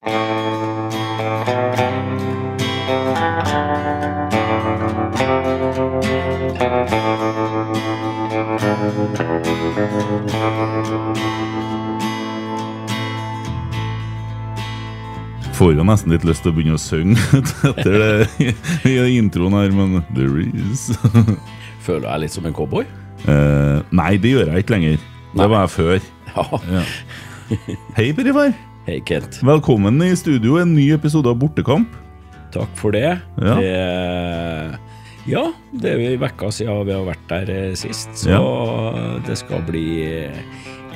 Får jo nesten litt lyst til å begynne å synge etter det i introen her, men there is Føler jeg litt som en cowboy? Eh, Nei, det gjør jeg ikke lenger. Det var jeg før. Ja. Ja. Hei, Per Ivar. Hei, Kent. Velkommen i studio, en ny episode av Bortekamp. Takk for det. Ja. Det, ja, det er en uke siden vi har vært der eh, sist, så det skal bli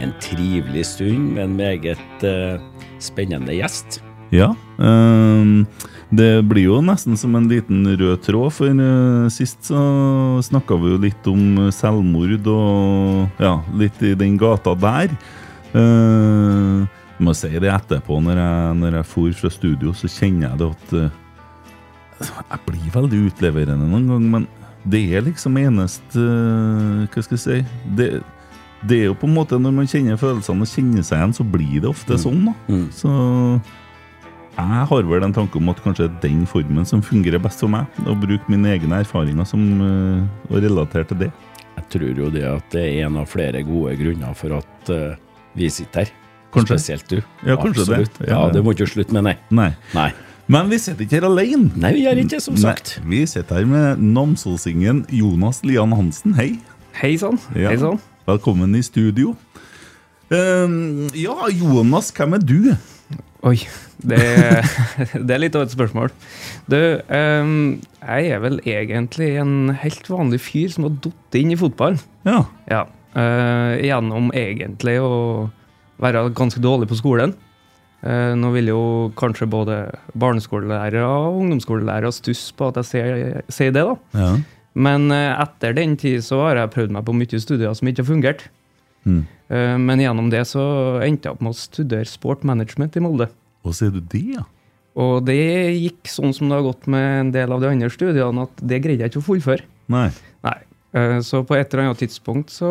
en trivelig stund med en meget uh, spennende gjest. Ja. Um, det blir jo nesten som en liten rød tråd, for uh, sist så snakka vi jo litt om selvmord og ja, litt i den gata der. Uh, må si det etterpå, når jeg, når jeg for fra studio, så kjenner jeg det at uh, Jeg blir veldig utleverende noen gang, men det er liksom eneste uh, Hva skal jeg si det, det er jo på en måte Når man kjenner følelsene og kjenner seg igjen, så blir det ofte sånn. da. Mm. Så jeg har vel en tanke om at kanskje den formen som fungerer best for meg. Å bruke mine egne erfaringer som, uh, og relatere til det. Jeg tror jo det at det er en av flere gode grunner for at vi sitter her. Kanskje. Spesielt du. Ja, kanskje. Absolutt. det. Ja, ja. det må ikke slutte med, nei. Nei. Nei. Men vi sitter ikke her alene. Nei, vi gjør ikke som sagt. Nei, vi sitter her med namsolsingen Jonas Lian Hansen. Hei. Hei sann. Ja. Hei sann. Velkommen i studio. Ehm, ja, Jonas, hvem er du? Oi, det, det er litt av et spørsmål. Du, um, jeg er vel egentlig en helt vanlig fyr som har falt inn i fotballen. Ja. Ja. Uh, gjennom egentlig å være ganske dårlig på skolen. Eh, nå vil jo kanskje både barneskolelærere og ungdomsskolelærere stusse på at jeg sier, det, da. ja. Men eh, etter den tid så har jeg prøvd meg på mye studier som ikke har fungert. Mm. Eh, Men gjennom det så endte jeg opp med å studere sport management i Molde. Og så er du det, ja. Og det gikk sånn som det har gått med en del av de andre studiene, at det greide jeg ikke å fullføre. Nei. Nei. Så på et eller annet tidspunkt så,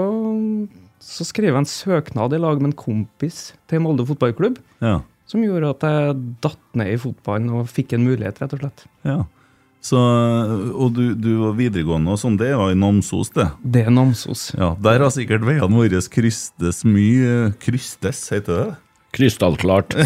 så skrev jeg en søknad i lag med en kompis til Molde fotballklubb, Ja. som gjorde at jeg datt ned i fotballen og fikk en mulighet, rett og slett. ja. Så, og du, du var videregående og sånn, det var i Namsos, det? Det er Namsos. Ja, Der har sikkert veiene våre krystes mye Krystes, heter det? Krystallklart.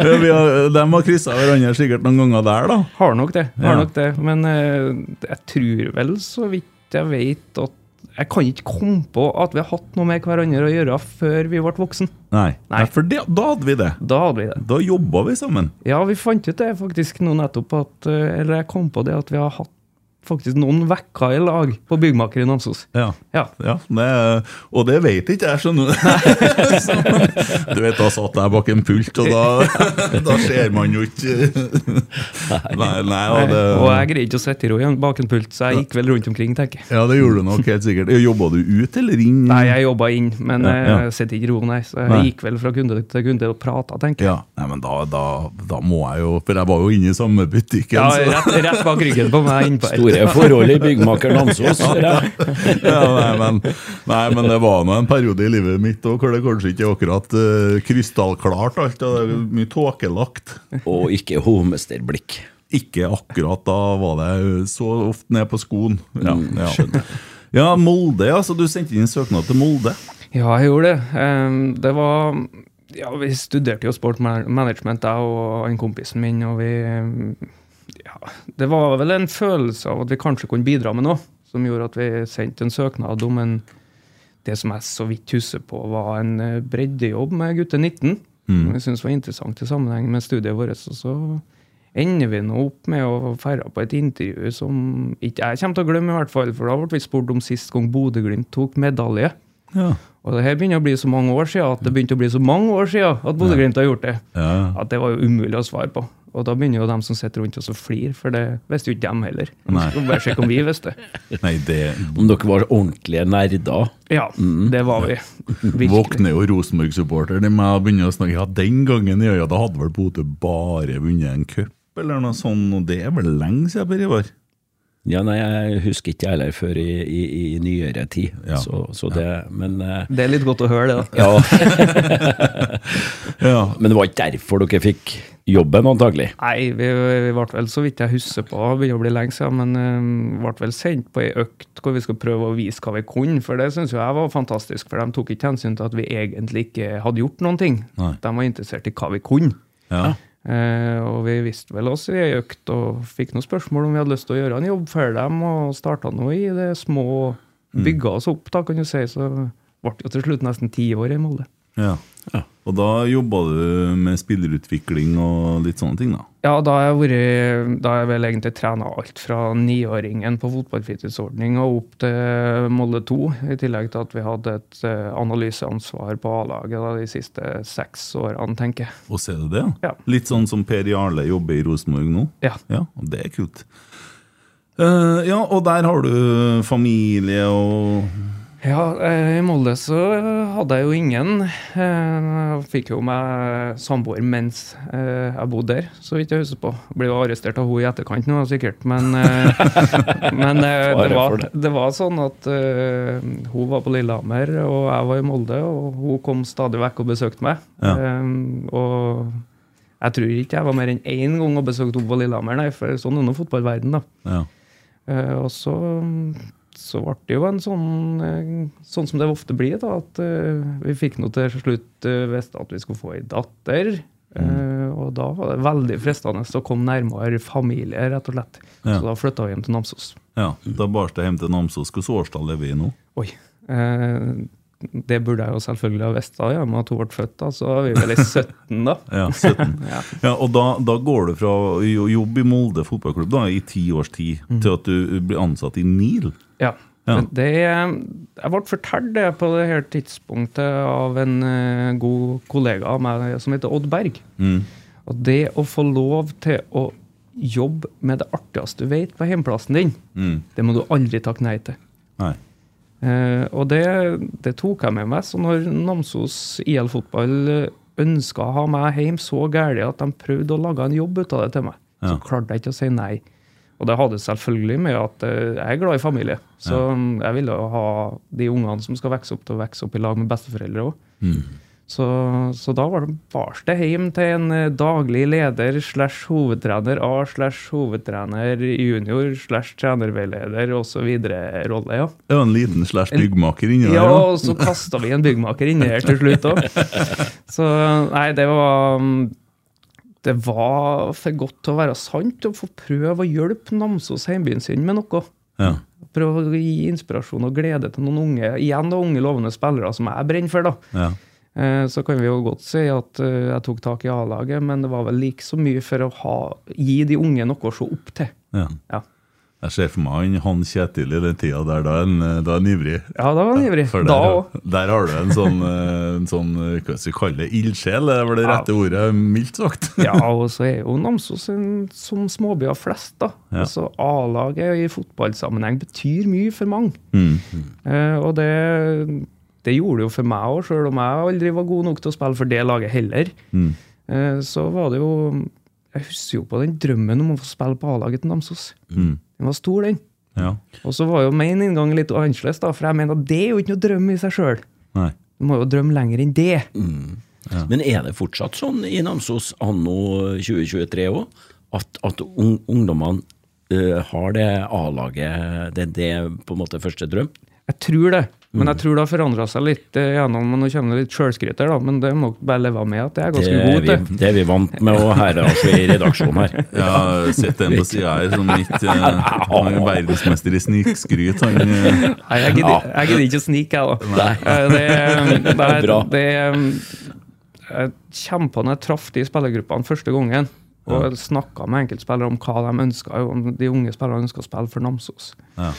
Ja, vi har, de har kryssa hverandre sikkert noen ganger der, da. Har nok det. har Ja. nok det. Men eh, jeg tror vel, så vidt jeg vet, at jeg kan ikke komme på at vi har hatt noe med hverandre å gjøre før vi ble voksen. Nei, Nei. For det, da hadde vi det. Da hadde vi det. Da jobba vi sammen. Ja, vi fant ut det faktisk nå nettopp, at, eh, eller jeg kom på det at vi har hatt faktisk noen vekka i lag på Byggmaker i Namsos. Ja. Ja. ja det, og det vet ikke jeg, skjønner du. Så, du vet, da satt jeg bak en pult, og da, da ser man jo ikke Nei, nei og det, Og jeg greier ikke å sitte i ro bak en pult, så jeg gikk vel rundt omkring, tenker jeg. Ja, det gjorde du nok helt sikkert. Jobba du ut eller inn? Nei, jeg jobba inn, men Ja, ja. jeg sitter ikke i ro, nei. Så jeg Nei. gikk vel fra kunde til kunde og prata, tenker jeg. Ja, nei, men da, da, da må jeg jo For jeg var jo inne i samme butikken. Ja, rett, rett bak ryggen på meg innpå. Store forhold i byggmaker Namsos. Ja. nei, men, nei, men det var nå en periode i livet mitt også, hvor det kanskje ikke er akkurat uh, krystallklart alt. og Det er mye tåkelagt. Og ikke hovmesterblikk. Ikke akkurat da var det så ofte ned på skoen. Ja, Mm, ja. ja Molde, altså. Du sendte inn søknad til Molde. Ja, jeg gjorde det. Um, det var Ja, vi studerte jo sport management, jeg og en kompisen min, og vi det var vel en følelse av at vi kanskje kunne bidra med noe, som gjorde at vi sendte en søknad om en Det som jeg så vidt husker på, var en eh, breddejobb med gutte 19. Mm. Som vi syntes var interessant i sammenheng med studiet vårt. Og så ender vi nå opp med å ferde på et intervju som ikke jeg kommer til å glemme, i hvert fall, for da ble vi spurt om sist gang Bodø-Glimt tok medalje. Ja. Og det her begynner å bli så mange år siden at det begynte å bli så mange år siden at Bodø-Glimt har gjort det. Ja. At det var jo umulig å svare på. Og da begynner jo dem som sitter rundt oss å flire, for det visste jo ikke dem heller. De skulle bare sjekke om vi visste. Nei, det Om dere var ordentlige nerder. Ja, det var vi. Virkelig. våkner jo Rosenborg-supporter de og begynne å snakke Ja, den gangen ja, ja, da hadde vel Bodø bare vunnet en cup, eller noe sånt, og det er vel lenge siden, Per Ivar? Ja, nei, jeg husker ikke jeg heller før i, i, i nyere tid. Ja. Så, så det, men eh, Det er litt godt å høre, det. da. Ja. Ja. Men det var ikke derfor dere fikk jobben, antagelig? Nei, vi, vi ble vel, så vidt jeg husker på, det begynner å bli lenge siden, men uh, ble vel sendt på ei økt hvor vi skulle prøve å vise hva vi kunne. For det syns jeg var fantastisk, for de tok ikke hensyn til at vi egentlig ikke hadde gjort noen ting. Nei. De var interessert i hva vi kunne. Ja. Eh, og vi visste vel oss i ei økt og fikk noen spørsmål om vi hadde lyst til å gjøre en jobb for dem, og starta nå i det små Mm. Bygga oss opp, da, kan du si. Så ble det jo til slutt nesten ti år i Molde. ja. Ja. Og da jobba du med spillerutvikling og litt sånne ting, da? Ja, da har jeg vært Da har jeg vel egentlig trena alt fra niåringen på fotballfritidsordning og opp til Molde 2. I tillegg til at vi hadde et eh, analyseansvar på A-laget de siste seks årene, tenker jeg. Og ser du det? Ja. Litt sånn som Per Jarle jobber i Rosenborg nå? Ja. Ja, og det er kult. Uh, ja, og der har du familie og Ja, eh, i Molde så hadde jeg jo ingen. Eh, Jeg fikk jo meg samboer mens eh, jeg bodde der, så vidt jeg husker på. Ble jo arrestert av henne i etterkant nå, sikkert. Men, men det, var, det. var sånn at hun var på Lillehammer, og jeg var i Molde, og hun kom stadig vekk og besøkte meg. Ja. Og jeg tror ikke jeg var mer enn én gang og besøkte henne på Lillehammer, nei, for sånn er nå fotballverden, da. Ja. Og så, så ble det jo en sånn, eh, sånn som det ofte blir, da, at eh, vi fikk nå til slutt uh, visste at vi skulle få ei datter. Eh, og da var det veldig fristende å komme nærmere familie, rett og slett. Ja. Så da flytta vi hjem til Namsos. ja. Da bars det hjem til Namsos. Hvilket årstall lever vi i nå? Oi. Eh, det burde jeg jo selvfølgelig ha visst da, ja, med at hun ble født. da, Så er vi vel i 17, da. Ja, 17. Ja. Ja, og da, da går du fra å jobbe i Molde fotballklubb da, i ti års tid, til at du blir ansatt i NIL. Ja. Ja. Det, jeg ble fortalt det på det her tidspunktet av en eh, god kollega av meg som heter Odd Berg. Mm. Og det å få lov til å jobbe med det artigste du vet på hjemplassen din, Mm. det må du aldri takke nei til. Nei. Eh, og det, det tok jeg med meg. Så når Namsos IL Fotball ønska å ha meg hjem så gærent at de prøvde å lage en jobb ut av det til meg, Ja. så klarte jeg ikke å si nei. Og det hadde selvfølgelig med at eh, jeg er glad i familie. Så jeg ville ha de ungene som skal vokse opp, til å vokse opp i lag med besteforeldre òg. Mm. Så, så da var det bars det hjem til en eh, daglig leder slash hovedtrener A slash hovedtrener junior slash trenerveileder osv. rolle, ja. Det var en liten slash byggmaker inni der. Ja, Ja. og så kasta vi en byggmaker inni her til slutt òg. Så nei, det var Det var for godt til å være sant å få prøve å hjelpe Namsos heimbyen sin med noe. Ja. Prøve å gi inspirasjon og glede til noen unge igjen da, unge lovende spillere som jeg brenner for. da. Ja. Eh, Så kan vi jo godt si at eh, jeg tok tak i A-laget, men det var vel like så mye for å ha, gi de unge noe å se opp til. Ja. Ja, Jeg ser for meg han Kjetil i den tida der, da er han, eh, da er han ivrig. ja da var han ivrig. For Da der, òg. der har du en sånn, eh, en sånn eh, hva skal vi kalle det, ildsjel, det var det det Ja. rette ordet, mildt sagt. Ja, og så er jo Namsos som småbyer flest, da. Ja. Altså A-laget i fotballsammenheng betyr mye for mange. Mm. Eh, og det, det gjorde det jo for meg òg, sjøl om jeg aldri var god nok til å spille for det laget heller. Mm. Eh, så var det jo Jeg husker jo på den drømmen om å få spille på A-laget til Namsos. Mm. Den var stor, den. Ja. Og så var jo min inngang litt annerledes, da, for jeg mener at det er jo ikke noe drøm i seg sjøl. Du må jo drømme lenger enn det. Men er det fortsatt sånn i Namsos anno 2023 òg, at, at ung, ungdommene uh, har det A-laget, det er det på en måte første drøm? Jeg tror det, men jeg tror det har forandra seg litt eh, gjennom Nå kommer det litt sjølskryt her, da, men det må dere bare leve med at jeg er Det ganske er, god vi, til. det er vi vant med å herre oss i redaksjonen her. Ja, Sett en på sida her som ikke eh, Han er verdensmester i snikskryt. Han eh, Nei, jeg gidder, jeg gidder ikke å snike, jeg, da. Nei. Eh, Det, det, er- Bra. det, jeg kommer på når jeg traff de spillergruppene første gangen, og ja. snakka med enkeltspillere om hva de ønska, om de unge spillerne ønska å spille for Namsos. ja.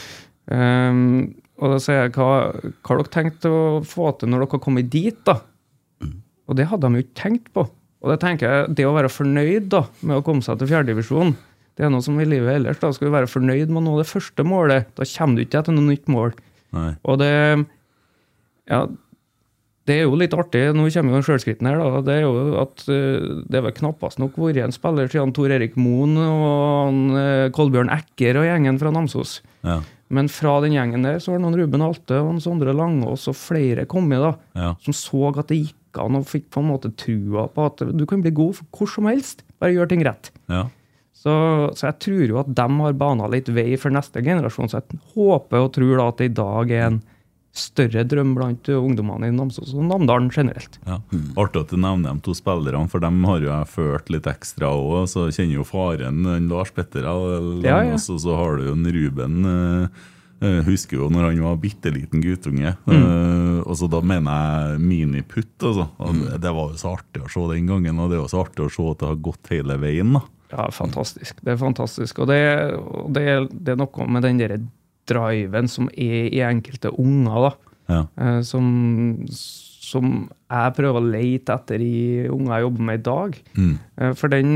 Um, og da sier jeg, hva, hva har dere tenkt å få til når dere har kommet dit, da? Og det hadde de jo ikke tenkt på. Og det tenker jeg, det å være fornøyd da, med å komme seg til fjerdedivisjon, det er noe som i livet ellers. Da skal du være fornøyd med å nå det første målet. Da kommer du ikke til noe nytt mål. Nei. Og det Ja, det er jo litt artig, nå kommer jo sjølskritten her, da. Det er jo at uh, det er vel knappast nok vært en spiller siden Tor Erik Moen og uh, Kolbjørn Ekker og gjengen fra Namsos. Ja. Men fra den gjengen der så har noen Ruben Alte og han Sondre Langås og flere kommet, da. Ja. Som så at det gikk an og fikk på en måte trua på at du kan bli god hvor som helst. Bare gjør ting rett. ja. Så, så jeg tror jo at de har bana litt vei for neste generasjon. Så jeg håper og tror da at det i dag er en større drøm blant ungdommene i Namsos og Namdalen generelt. Ja. Artig at du nevner de to spillerne, for dem har jo jeg ført litt ekstra òg. Så kjenner jo faren Lars Petter, og Ja, ja. så, så har du jo en Ruben. eh, Jeg husker jo når han var bitte liten guttunge. eh, og så Da mener jeg miniputt. Altså. Og det- Det var jo så artig å se den gangen, og det er jo så artig å se at det har gått hele veien. da. Ja, fantastisk. Det er fantastisk. Og det, og det, er- det er noe med den der driven som er i enkelte unger, da. Ja. eh, Som, som jeg prøver å lete etter i unger jeg jobber med i dag. Mm. Eh, For den,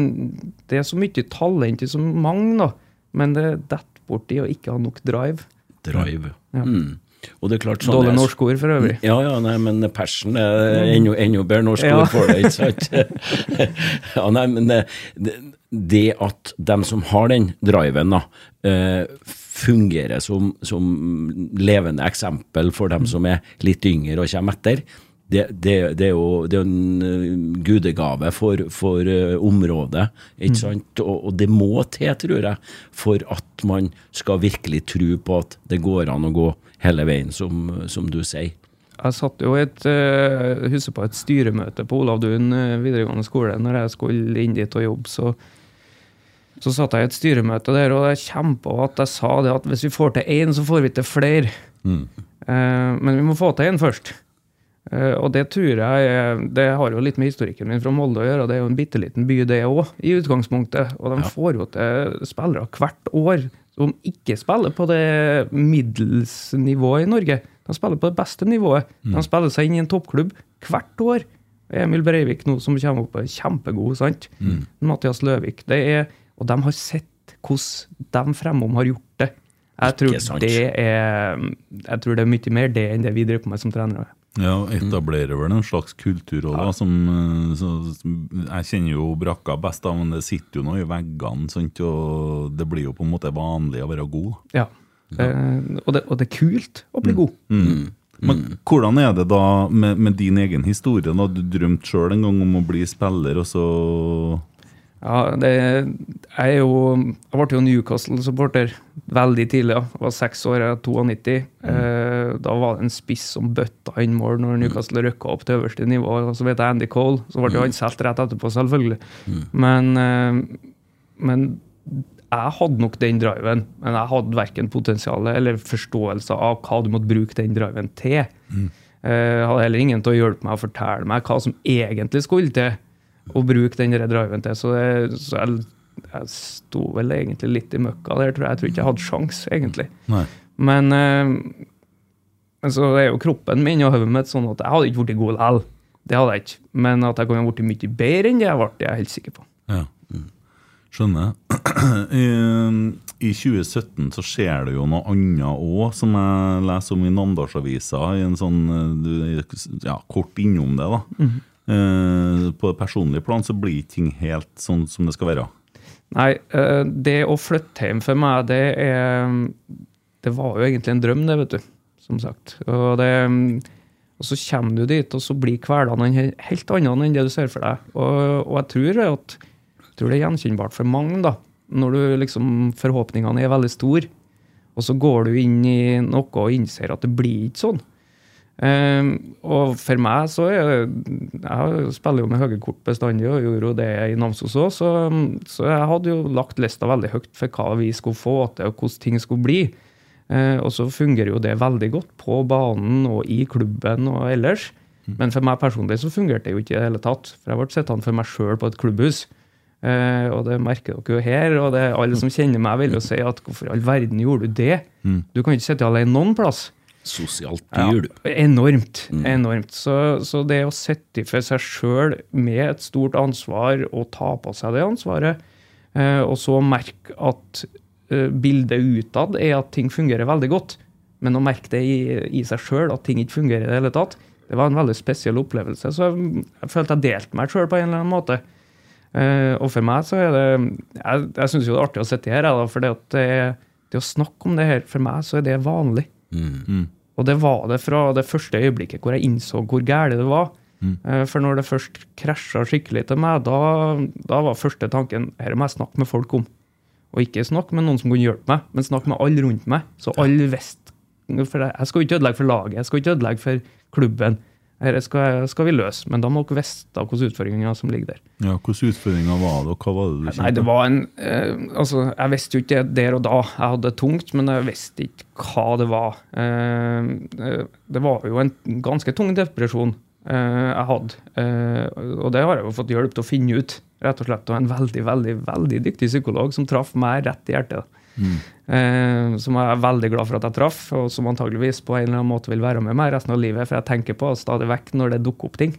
det er så mye talent i så mange, da. Men det detter bort i å ikke ha nok drive. Drive. Ja. Mm. Og det er klart sånn Dårlig norsk ord for øvrig. Ja, ja, nei, men passion er enda, enda bedre norsk Ja. ord for det, ikke sant? ja, nei, men det, det, det at dem som har den driven, da, eh, fungerer som, som levende eksempel for dem som er litt yngre og kommer etter, det, det, det er jo det er jo en eh, gudegave for, for eh, området, ikke sant? Og, og det må til, tror jeg, for at man skal virkelig tro på at det går an å gå hele veien, som, som du sier. Jeg satt jo et, uh, husker på et styremøte på Olavdun eh, videregående skole når jeg skulle inn dit og jobbe. Så, så satt jeg i et styremøte der, og jeg kjempa at jeg sa det at hvis vi får til én, så får vi til flere. Mm. Eh, men vi må få til én først. Eh, og det tror jeg Det har jo litt med historikken min fra Molde å gjøre. Det er jo en bitte liten by, det òg, i utgangspunktet. Og de Ja. får jo til spillere hvert år som ikke spiller på det middelsnivået i Norge. De spiller på det beste nivået. De spiller seg inn i en toppklubb hvert år. Emil Breivik nå som kommer opp, er kjempegod. sant? Mathias Løvik. Det er, og de har sett hvordan de fremom har gjort det. Jeg tror, det er, jeg tror det er mye mer det enn det vi driver på med som trenere. Ja, etablerer vel en slags kultur òg, da. Som, eh, så, som- jeg kjenner jo brakka best, da, men det sitter jo noe i veggene. Sant? Og det blir jo på en måte vanlig å være god. Ja. Eh, og, det, og det er kult å bli god. Men hvordan er det da med, med din egen historie? da? Du drømte sjøl en gang om å bli spiller, og så Ja, det, jeg jo Jeg ble jo Newcastle-supporter veldig tidlig. Ja. Jeg var seks år, jeg var 92. Eh, da var det en spiss som bøtta inn mål når Newcastle røkka opp til øverste nivå. og Så vet jeg Andy Cole. Så ble jo han solgt rett etterpå, selvfølgelig. Men, eh, men jeg hadde nok den driven, men jeg hadde verken potensial eller forståelse av hva du måtte bruke den driven til. Eh, Jeg hadde heller ingen til å hjelpe meg å fortelle meg hva som egentlig skulle til å bruke den driven til. Så, det, så jeg, jeg sto vel egentlig litt i møkka der, tror jeg. Jeg tror ikke jeg hadde sjans, egentlig. Nei. Men, eh, men så er jo kroppen min og hodet mitt sånn at jeg hadde ikke blitt god likevel. Det hadde jeg ikke. Men at jeg kunne blitt mye bedre enn det jeg ble, det er jeg helt sikker på. Ja. Skjønner. I, I 2017 så skjer det jo noe annet òg, som jeg leser om i Namdalsavisa. I en sånn, eh, ja, kort innom det, da. Eh, på det personlige plan så blir ting helt sånn som det skal være. Nei, eh, det å flytte hjem for meg, det er Det var jo egentlig en drøm, det, vet du. Som sagt. Og, det, og så kommer du dit, og så blir hverdagen helt annen enn det du ser for deg. Og, og jeg tror at jeg tror det er gjenkjennbart for mange, da. Når du liksom forhåpningene er veldig store, og så går du inn i noe og innser at det blir ikke sånn. Ehm, og for meg så er Jeg spiller jo med høye kort bestandig, og gjorde jo det i Namsos òg, så, så jeg hadde jo lagt lista veldig høyt for hva vi skulle få til, og hvordan ting skulle bli. Uh, og så fungerer jo det veldig godt på banen og i klubben og ellers. Men for meg personlig så fungerte det jo ikke i det hele tatt. For jeg ble sittende for meg sjøl på et klubbhus. Uh, og det merker dere jo her. Og det, alle som kjenner meg, vil jo si at hvorfor i all verden gjorde du det? Du kan ikke sitte alene noen plass. Sosialt Ja, dyr, du. enormt. enormt. Så, så det å sitte for seg sjøl med et stort ansvar og ta på seg det ansvaret, eh, og så merke at eh, bildet utad er at ting fungerer veldig godt, men å merke det i, i seg sjøl, at ting ikke fungerer i det hele tatt, det var en veldig spesiell opplevelse. Så jeg, jeg følte jeg delte meg sjøl på en eller annen måte. Eh, og for meg så er det Jeg, jeg syns jo det er artig å sitte her, da, for det, at det, det å snakke om det her, for meg så er det vanlig. Og det var det fra det første øyeblikket hvor jeg innså hvor gærent det var. Mm. For når det først krasja skikkelig til meg, da, da var første tanken her må jeg snakke med folk om. Og ikke snakke med noen som kunne hjelpe meg, men snakke med alle rundt meg. Så alle visste. For jeg skal ikke ødelegge for laget, jeg skal ikke ødelegge for klubben. Dette skal, skal vi løse, men da må dere vite hvilke utfordringer som ligger der. Ja, Hvilke utfordringer var det, og hva var det du Nei, det var en eh, Altså, jeg visste jo ikke det der og da. Jeg hadde det tungt, men jeg visste ikke hva det var. Eh, eh, det var jo en ganske tung depresjon eh, jeg hadde. Eh, og det har jeg jo fått hjelp til å finne ut, rett og slett. Og en veldig, veldig, veldig dyktig psykolog som traff meg rett i hjertet. Eh, som jeg er veldig glad for at jeg traff, og som antageligvis på en eller annen måte vil være med meg resten av livet, for jeg tenker på stadig vekk når det dukker opp ting.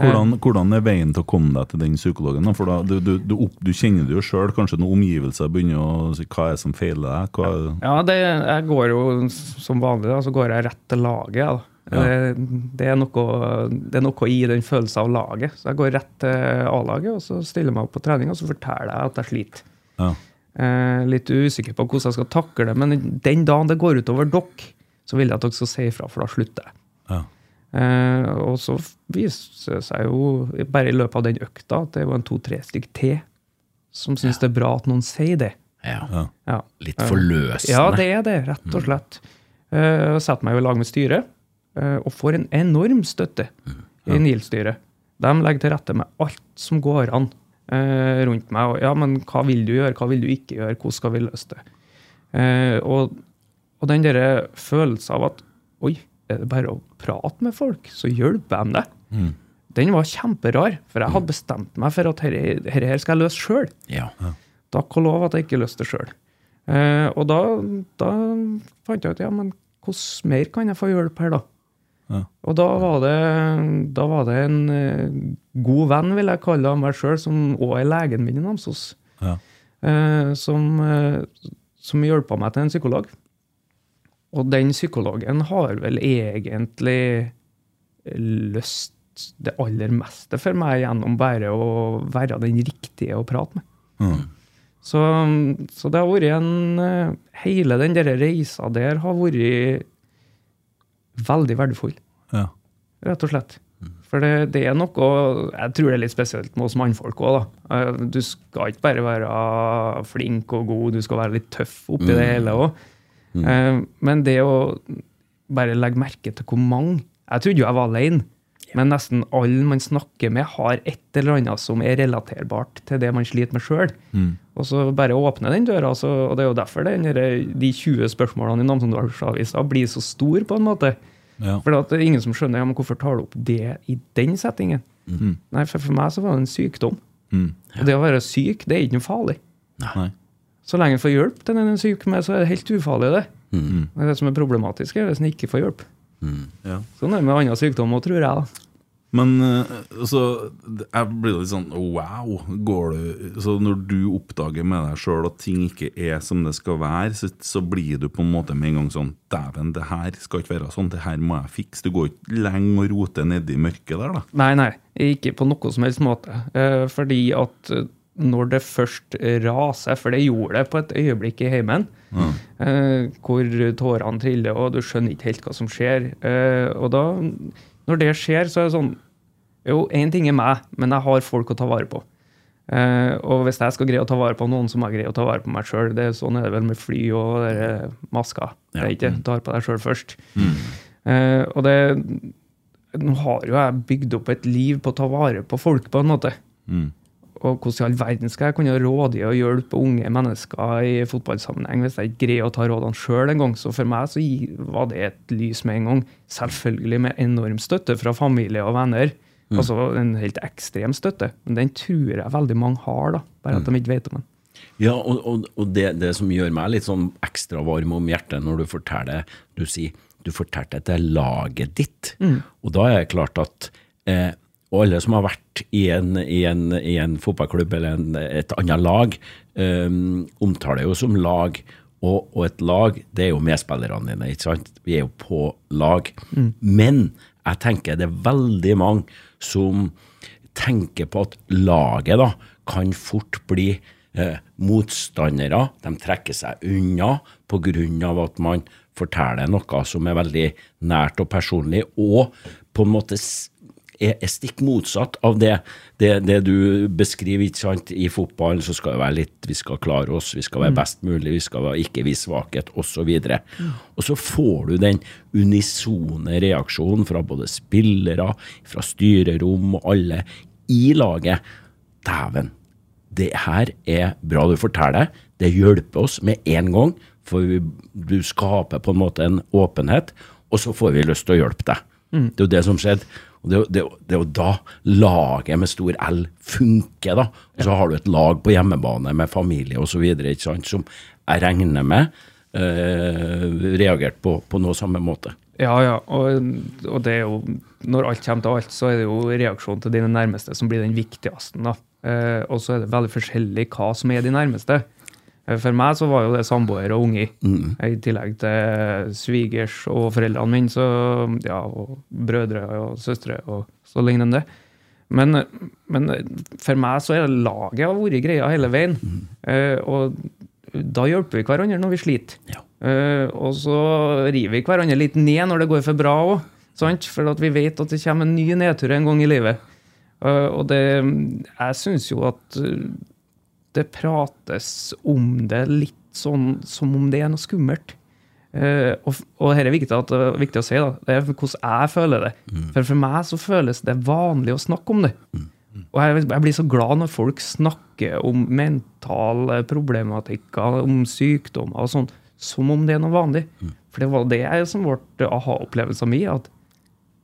Hvordan, hvordan er veien til å komme deg til den psykologen? da? For da, du, du, du, opp, du kjenner det jo sjøl, kanskje noen omgivelser begynner å si hva er det som feiler deg? Hva er? Ja, det, jeg går jo som vanlig, da, så går jeg rett til laget. Ja. Det, det, er noe, det er noe i den følelsen av laget. Så jeg går rett til A-laget, og så stiller jeg meg opp på trening, og så forteller jeg at jeg sliter. Ja. Eh, litt usikker på hvordan jeg skal takle det, men den dagen det går utover dere, så vil jeg at dere skal si ifra, for da slutter jeg. Ja. Eh, og så viser det seg jo bare i løpet av den økta at det var en to-tre stykk til som syns det er bra at noen sier det. Ja. Ja. Ja. Litt forløsende. Ja, det er det, rett og slett. Uh, setter meg jo i lag med styret, eh, og får en enorm støtte i NIL-styret. De legger til rette med alt som går an eh, rundt meg. Og, ja, men hva vil du gjøre, hva vil du ikke gjøre, hvordan skal vi løse det? Eh, og, og den derre følelsen av at oi, er det bare å prate med folk, så hjelper de deg. Mm. Den var kjemperar, for jeg hadde bestemt meg for at dette her skal jeg løse sjøl. Ja. Takk og lov at jeg ikke løste det sjøl. Eh, og da, da fant jeg ut ja, men hvordan mer kan jeg få hjelp her, da? Ja. Og da var det, da var det en eh, god venn, vil jeg kalle meg sjøl, som òg er legen min i Namsos, Ja. eh, som, eh, som hjelpa meg til en psykolog. Og den psykologen har vel egentlig løst det aller meste for meg gjennom bare å være den riktige å prate med. Mm. Så, så det har vært en eh, Hele den der reisa der har vært veldig verdifull, Ja. rett og slett. For det, det er noe Jeg tror det er litt spesielt med oss mannfolk òg, da. Eh, Du skal ikke bare være flink og god, du skal være litt tøff oppi det hele òg. Men det å bare legge merke til hvor mange Jeg trodde jo jeg var alene. Men nesten alle man snakker med, har et eller annet som er relaterbart til det man sliter med sjøl. Og så bare åpne den døra. Så, og det er jo derfor den de 20 spørsmålene i Namsendalsavisa blir så store, på en måte. Ja. For det er ingen som skjønner ja, men hvorfor tar du opp det i den settingen. Nei, for, for meg så var det en sykdom. Mm. Og det å være syk, det er ikke noe farlig. Nei. Så lenge en får hjelp til den en er syk med, så er det helt ufarlig, det. Mm. Det, er det som er problematisk, er hvis en ikke får hjelp. Ja. Sånn er det med andre sykdommer, tror jeg. da. Men så altså, jeg blir litt sånn wow. Går du, så når du oppdager med deg sjøl at ting ikke er som det skal være, så, så blir du på en måte med en gang sånn Dæven, det her skal ikke være sånn. Det her må jeg fikse. Du går ikke lenge og roter nedi mørket der, da. Nei, nei, ikke på noe som helst måte. Eh, fordi at eh, når det først raser, for det gjorde det på et øyeblikk i heimen, ja. hvor tårene triller og du skjønner ikke helt hva som skjer. Eh, og da, når det skjer, så er det sånn Jo, én ting er meg, men jeg har folk å ta vare på. Uh, og hvis jeg skal greie å ta vare på noen, så må jeg greie å ta vare på meg sjøl. Sånn er det vel med fly og der, masker. Det er ikke tar på deg sjøl først. Eh, og det Nå har jo jeg bygd opp et liv på å ta vare på folk, på en måte. Mm. Og hvordan i all verden skal jeg kunne rådgi og hjelpe unge mennesker i fotballsammenheng hvis jeg ikke greier å ta rådene sjøl en gang? Så for meg så var det et lys med en gang. Selvfølgelig med enorm støtte fra familie og venner. Altså en helt ekstrem støtte. Men den tror jeg veldig mange har, da. Bare at de ikke vet om den. Ja, og, og, og det, det som gjør meg litt sånn ekstra varm om hjertet når du forteller Du sier du fortalte det til laget ditt. Og da er det klart at eh, Og alle som har vært i en, i en, i en fotballklubb eller en, et annet lag, um, omtaler jo som lag. Og, og et lag, det er jo medspillerne dine, ikke sant? Vi er jo på lag. Men Jeg tenker det er veldig mange som tenker på at laget da kan fort bli eh, motstandere. De trekker seg unna pga. at man forteller noe som er veldig nært og personlig, og på en måte er, stikk motsatt av det, det, det, du beskriver. ikke sant? I fotballen så skal det være litt Vi skal klare oss, vi skal være best mulig, vi skal ikke vise svakhet, osv. Og, Og så får du den unisone reaksjonen fra både spillere, fra styrerom og alle i laget. Dæven, det her er bra du forteller. Det hjelper oss med en gang, for du skaper på en måte en åpenhet, og så får vi lyst til å hjelpe deg. Mm. Det er jo det som skjedde. Og det, det, det, er jo da laget med stor L funker, da. Og så har du et lag på hjemmebane med familie osv. som jeg regner med eh, reagerte på, på noe samme måte. Ja, ja. Og, og, det er jo Når alt kommer til alt, så er det jo reaksjonen til dine nærmeste som blir den viktigste. da. Eh, og så er det veldig forskjellig hva som er de nærmeste. Eh, for meg så var jo det samboer og unger, mm. i tillegg til svigers og foreldrene mine, så, ja, og brødre og søstre og så lignende. Men, men, for meg så er laget har vært greia hele veien. Mm. Eh, og da hjelper vi hverandre når vi sliter. Ja. Eh, og så river vi hverandre litt ned når det går for bra òg. For vi vet at det kommer en ny nedtur en gang i livet. Uh, og det Jeg syns jo at det prates om det litt sånn som om det er noe skummelt. Uh, og, og her er viktig, at, viktig å si, da, det er hvordan jeg føler det. Mm. For for meg så føles det vanlig å snakke om det. Mm. Og jeg, jeg, blir så glad når folk snakker om mentale problematikker, om sykdommer og sånn, som om det er noe vanlig. Mm. For det var det som ble aha-opplevelsen min. at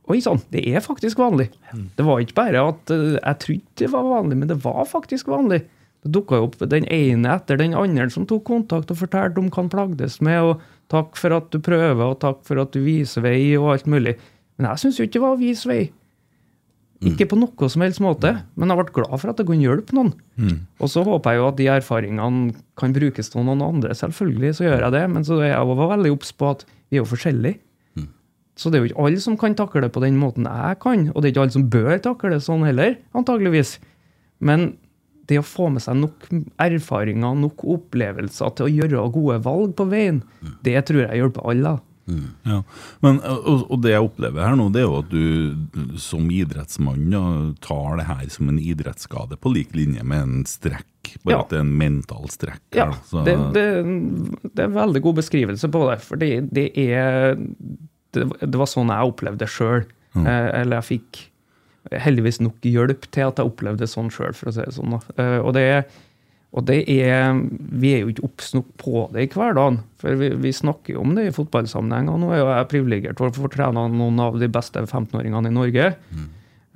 Oi sann, det er faktisk vanlig. Mm. Det var ikke bare at uh, jeg trodde det var vanlig, men det var faktisk vanlig. Det dukka opp den ene etter den andre som tok kontakt og fortalte om hva han plagdes med. og Takk for at du prøver, og takk for at du viser vei, og alt mulig. Men jeg syns jo ikke det var å vise vei. Mm. Ikke på noe som helst måte, men jeg ble glad for at det kunne hjelpe noen. Mm. Og så håper jeg jo at de erfaringene kan brukes til noen andre. Selvfølgelig så gjør jeg det, men så er jeg også veldig obs på at vi er jo forskjellige. Mm. Så det er jo ikke alle som kan takle det på den måten jeg kan, og det er ikke alle som bør takle det sånn heller, antageligvis. Men det å få med seg nok erfaringer, nok opplevelser til å gjøre gode valg på veien, det tror jeg hjelper alle. Mm. Ja. Men, og, og, det jeg opplever her nå, det er jo at du som idrettsmann ja, tar det her som en idrettsskade, på lik linje med en strekk. Bare ja. at det er en mental strekk. Ja, det, det, det, er en veldig god beskrivelse på det. For det, det er det, var sånn jeg opplevde det sjøl. Mm. Eh, eller jeg fikk heldigvis nok hjelp til at jeg opplevde det sånn sjøl, for å si det sånn. Uh, og, det, og det er Vi er jo ikke obs nok på det i hverdagen. For vi, vi, snakker jo om det i fotballsammenheng. Og nå er jo jeg privilegert for å få trene noen av de beste 15-åringene i Norge. Mm.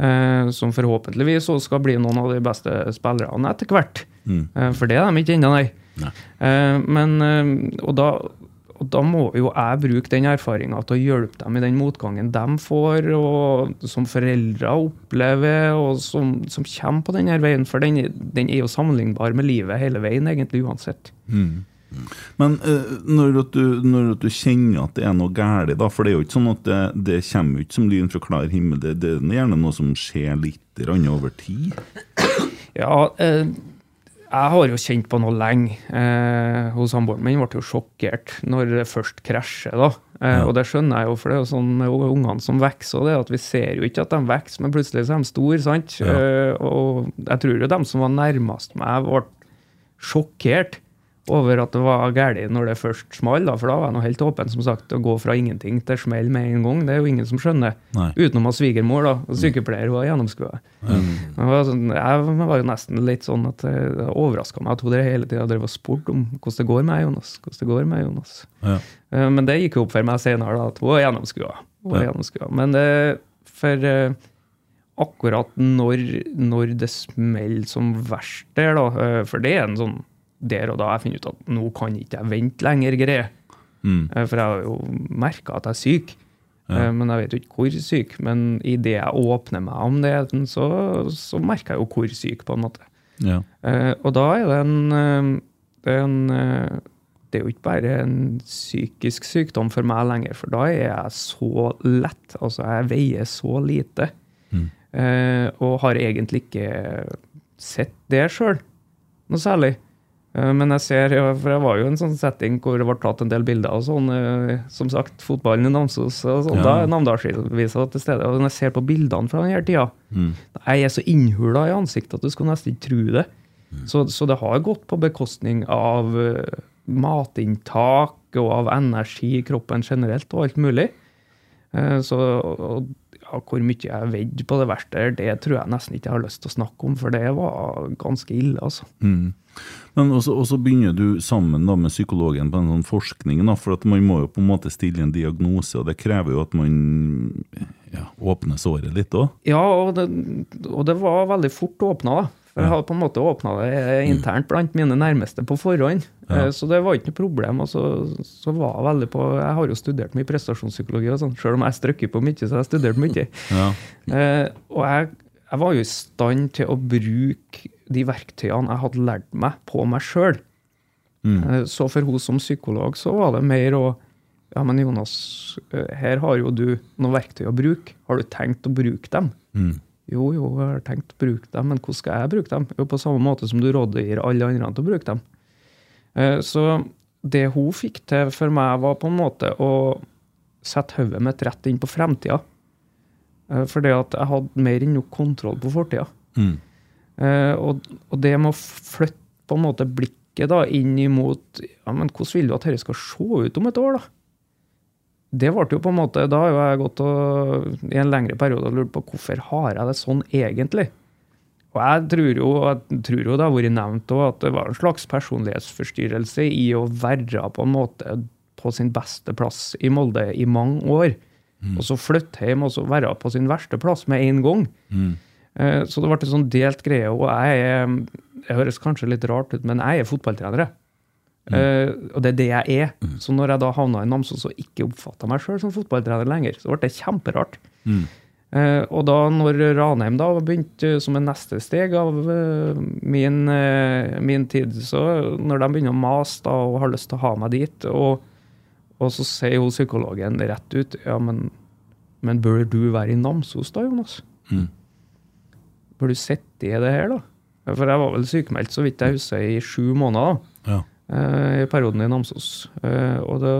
Uh, som forhåpentligvis også skal bli noen av de beste spillerne etter hvert. Mm. Uh, for det er de ikke ennå, nei. nei. men, og da og da må jo jeg bruke den erfaringa til å hjelpe dem i den motgangen de får, og som foreldre opplever, og som, som kommer på denne veien. For den, den, er jo sammenlignbar med livet hele veien, egentlig, uansett. Mm. Men uh, når, du, når, du, kjenner at det er noe galt, for det er jo ikke sånn at det, det kommer ikke som lyn fra klar himmel, det, det er gjerne noe som skjer litt over tid? Ja, uh, jeg har jo kjent på noe lenge. Eh, hos samboeren min ble jo sjokkert når det først krasjer. da. Eh, ja. Og det skjønner jeg jo, for det er jo sånn med ungene som vokser. det at Vi ser jo ikke at de vokser, men plutselig så er de store. sant? Ja. Eh, og jeg tror jo de som var nærmest meg, ble sjokkert over at det var galt når det først smalt. For da var jeg noe helt åpen. som sagt, Å gå fra ingenting til smell med en gang, det er jo ingen som skjønner. Nei. Utenom av svigermor, da. Og sykepleier var gjennomskua. Mm. Sånn, jeg var jo nesten litt sånn at det overraska meg at hun hele tida drev og spurte om hvordan det går med Jonas. Hvordan det går med Jonas. Ja. Eh, men det gikk jo opp for meg senere da, at hun var gjennomskua. Ja. Men det, for eh, akkurat når, når det smeller som verst der, da, eh, for det er en sånn der og da jeg finner ut at nå kan ikke jeg vente lenger, greie. Mm. Eh, for jeg har jo merka at jeg er syk. Ja. Eh, men jeg vet jo ikke hvor syk. Men idet jeg åpner meg om det, så, så merker jeg jo hvor syk, på en måte. Ja. Uh, og da er det en, det en det er jo ikke bare en psykisk sykdom for meg lenger, for da er jeg så lett. Altså, jeg veier så lite. Mm. og har egentlig ikke sett det sjøl noe særlig. Eh, men jeg ser, for jeg var jo i en sånn setting hvor det ble tatt en del bilder og sånn. eh, Som sagt, fotballen i Namsos og sånn. Ja. Da er Namdalsavisa til stede. Og når jeg ser på bildene fra denne tida, Mm. jeg er så innhula i ansiktet at du skulle nesten ikke tro det. Så, så det har gått på bekostning av eh, matinntak og av energi i kroppen generelt og alt mulig. Så og, ja, hvor mye jeg er på det verste, det tror jeg nesten ikke jeg har lyst til å snakke om, for det var ganske ille, altså. Mm. Men også, også begynner du sammen da med psykologen på en sånn forskning, da, for at man må jo på en måte stille en diagnose, og det krever jo at man ja, åpner såret litt òg. Ja, og det, og det var veldig fort åpna, da. For jeg hadde på en måte åpna det internt blant mine nærmeste på forhånd. Ja. Eh, Så det var ikke noe problem. Og så, så var jeg veldig på Jeg har jo studert mye prestasjonspsykologi, og sånn, selv om jeg strøkker på mye, så har jeg studert mye. Ja. Eh, og jeg, jeg var jo i stand til å bruke de verktøyene jeg hadde lært meg, på meg sjøl. Mm. Så for hun som psykolog så var det mer å Ja, men Jonas, eh, her har jo du noen verktøy å bruke. Har du tenkt å bruke dem? Mm. Jo, jo, jeg har tenkt å bruke dem, men hvordan skal jeg bruke dem? Jo, på samme måte som du rådgir alle andre til å bruke dem. Eh, Så det hun fikk til for meg, var på en måte å sette hodet mitt rett inn på fremtida. Eh, Fordi at jeg hadde mer enn nok kontroll på fortida. Mm. Eh, Og, og det med å flytte på en måte blikket da inn imot ja, men hvordan vil du at dette skal se ut om et år, da? Det ble jo på en måte, Da har jo jeg gått og, i en lengre periode og lurt på hvorfor har jeg det sånn egentlig. Og jeg tror jo, jeg tror jo det har vært nevnt også, at det var en slags personlighetsforstyrrelse i å være på en måte på sin beste plass i Molde i mange år. Og så flytte hjem og så være på sin verste plass med en gang. Mm. Eh, Så det ble en sånn delt greie. Og jeg er Det høres kanskje litt rart ut, men jeg er fotballtrener. Eh, og det er det jeg er. Så når jeg da havna i Namsos og ikke oppfatta meg sjøl som fotballtrener lenger, så ble det kjemperart. Mm. Uh, og da når Ranheim da begynte som en neste steg av uh, min, min tid, så når de begynner å mase da, og har lyst til å ha meg dit, og, og så sier jo psykologen rett ut ja, men, men bør du være i Namsos da, Jonas? Mm. Bør du sitte i det her, da? For jeg var vel sykemeldt, så vidt jeg husker, i sju måneder. da Ja. Eh, i perioden i Namsos. Eh, og det,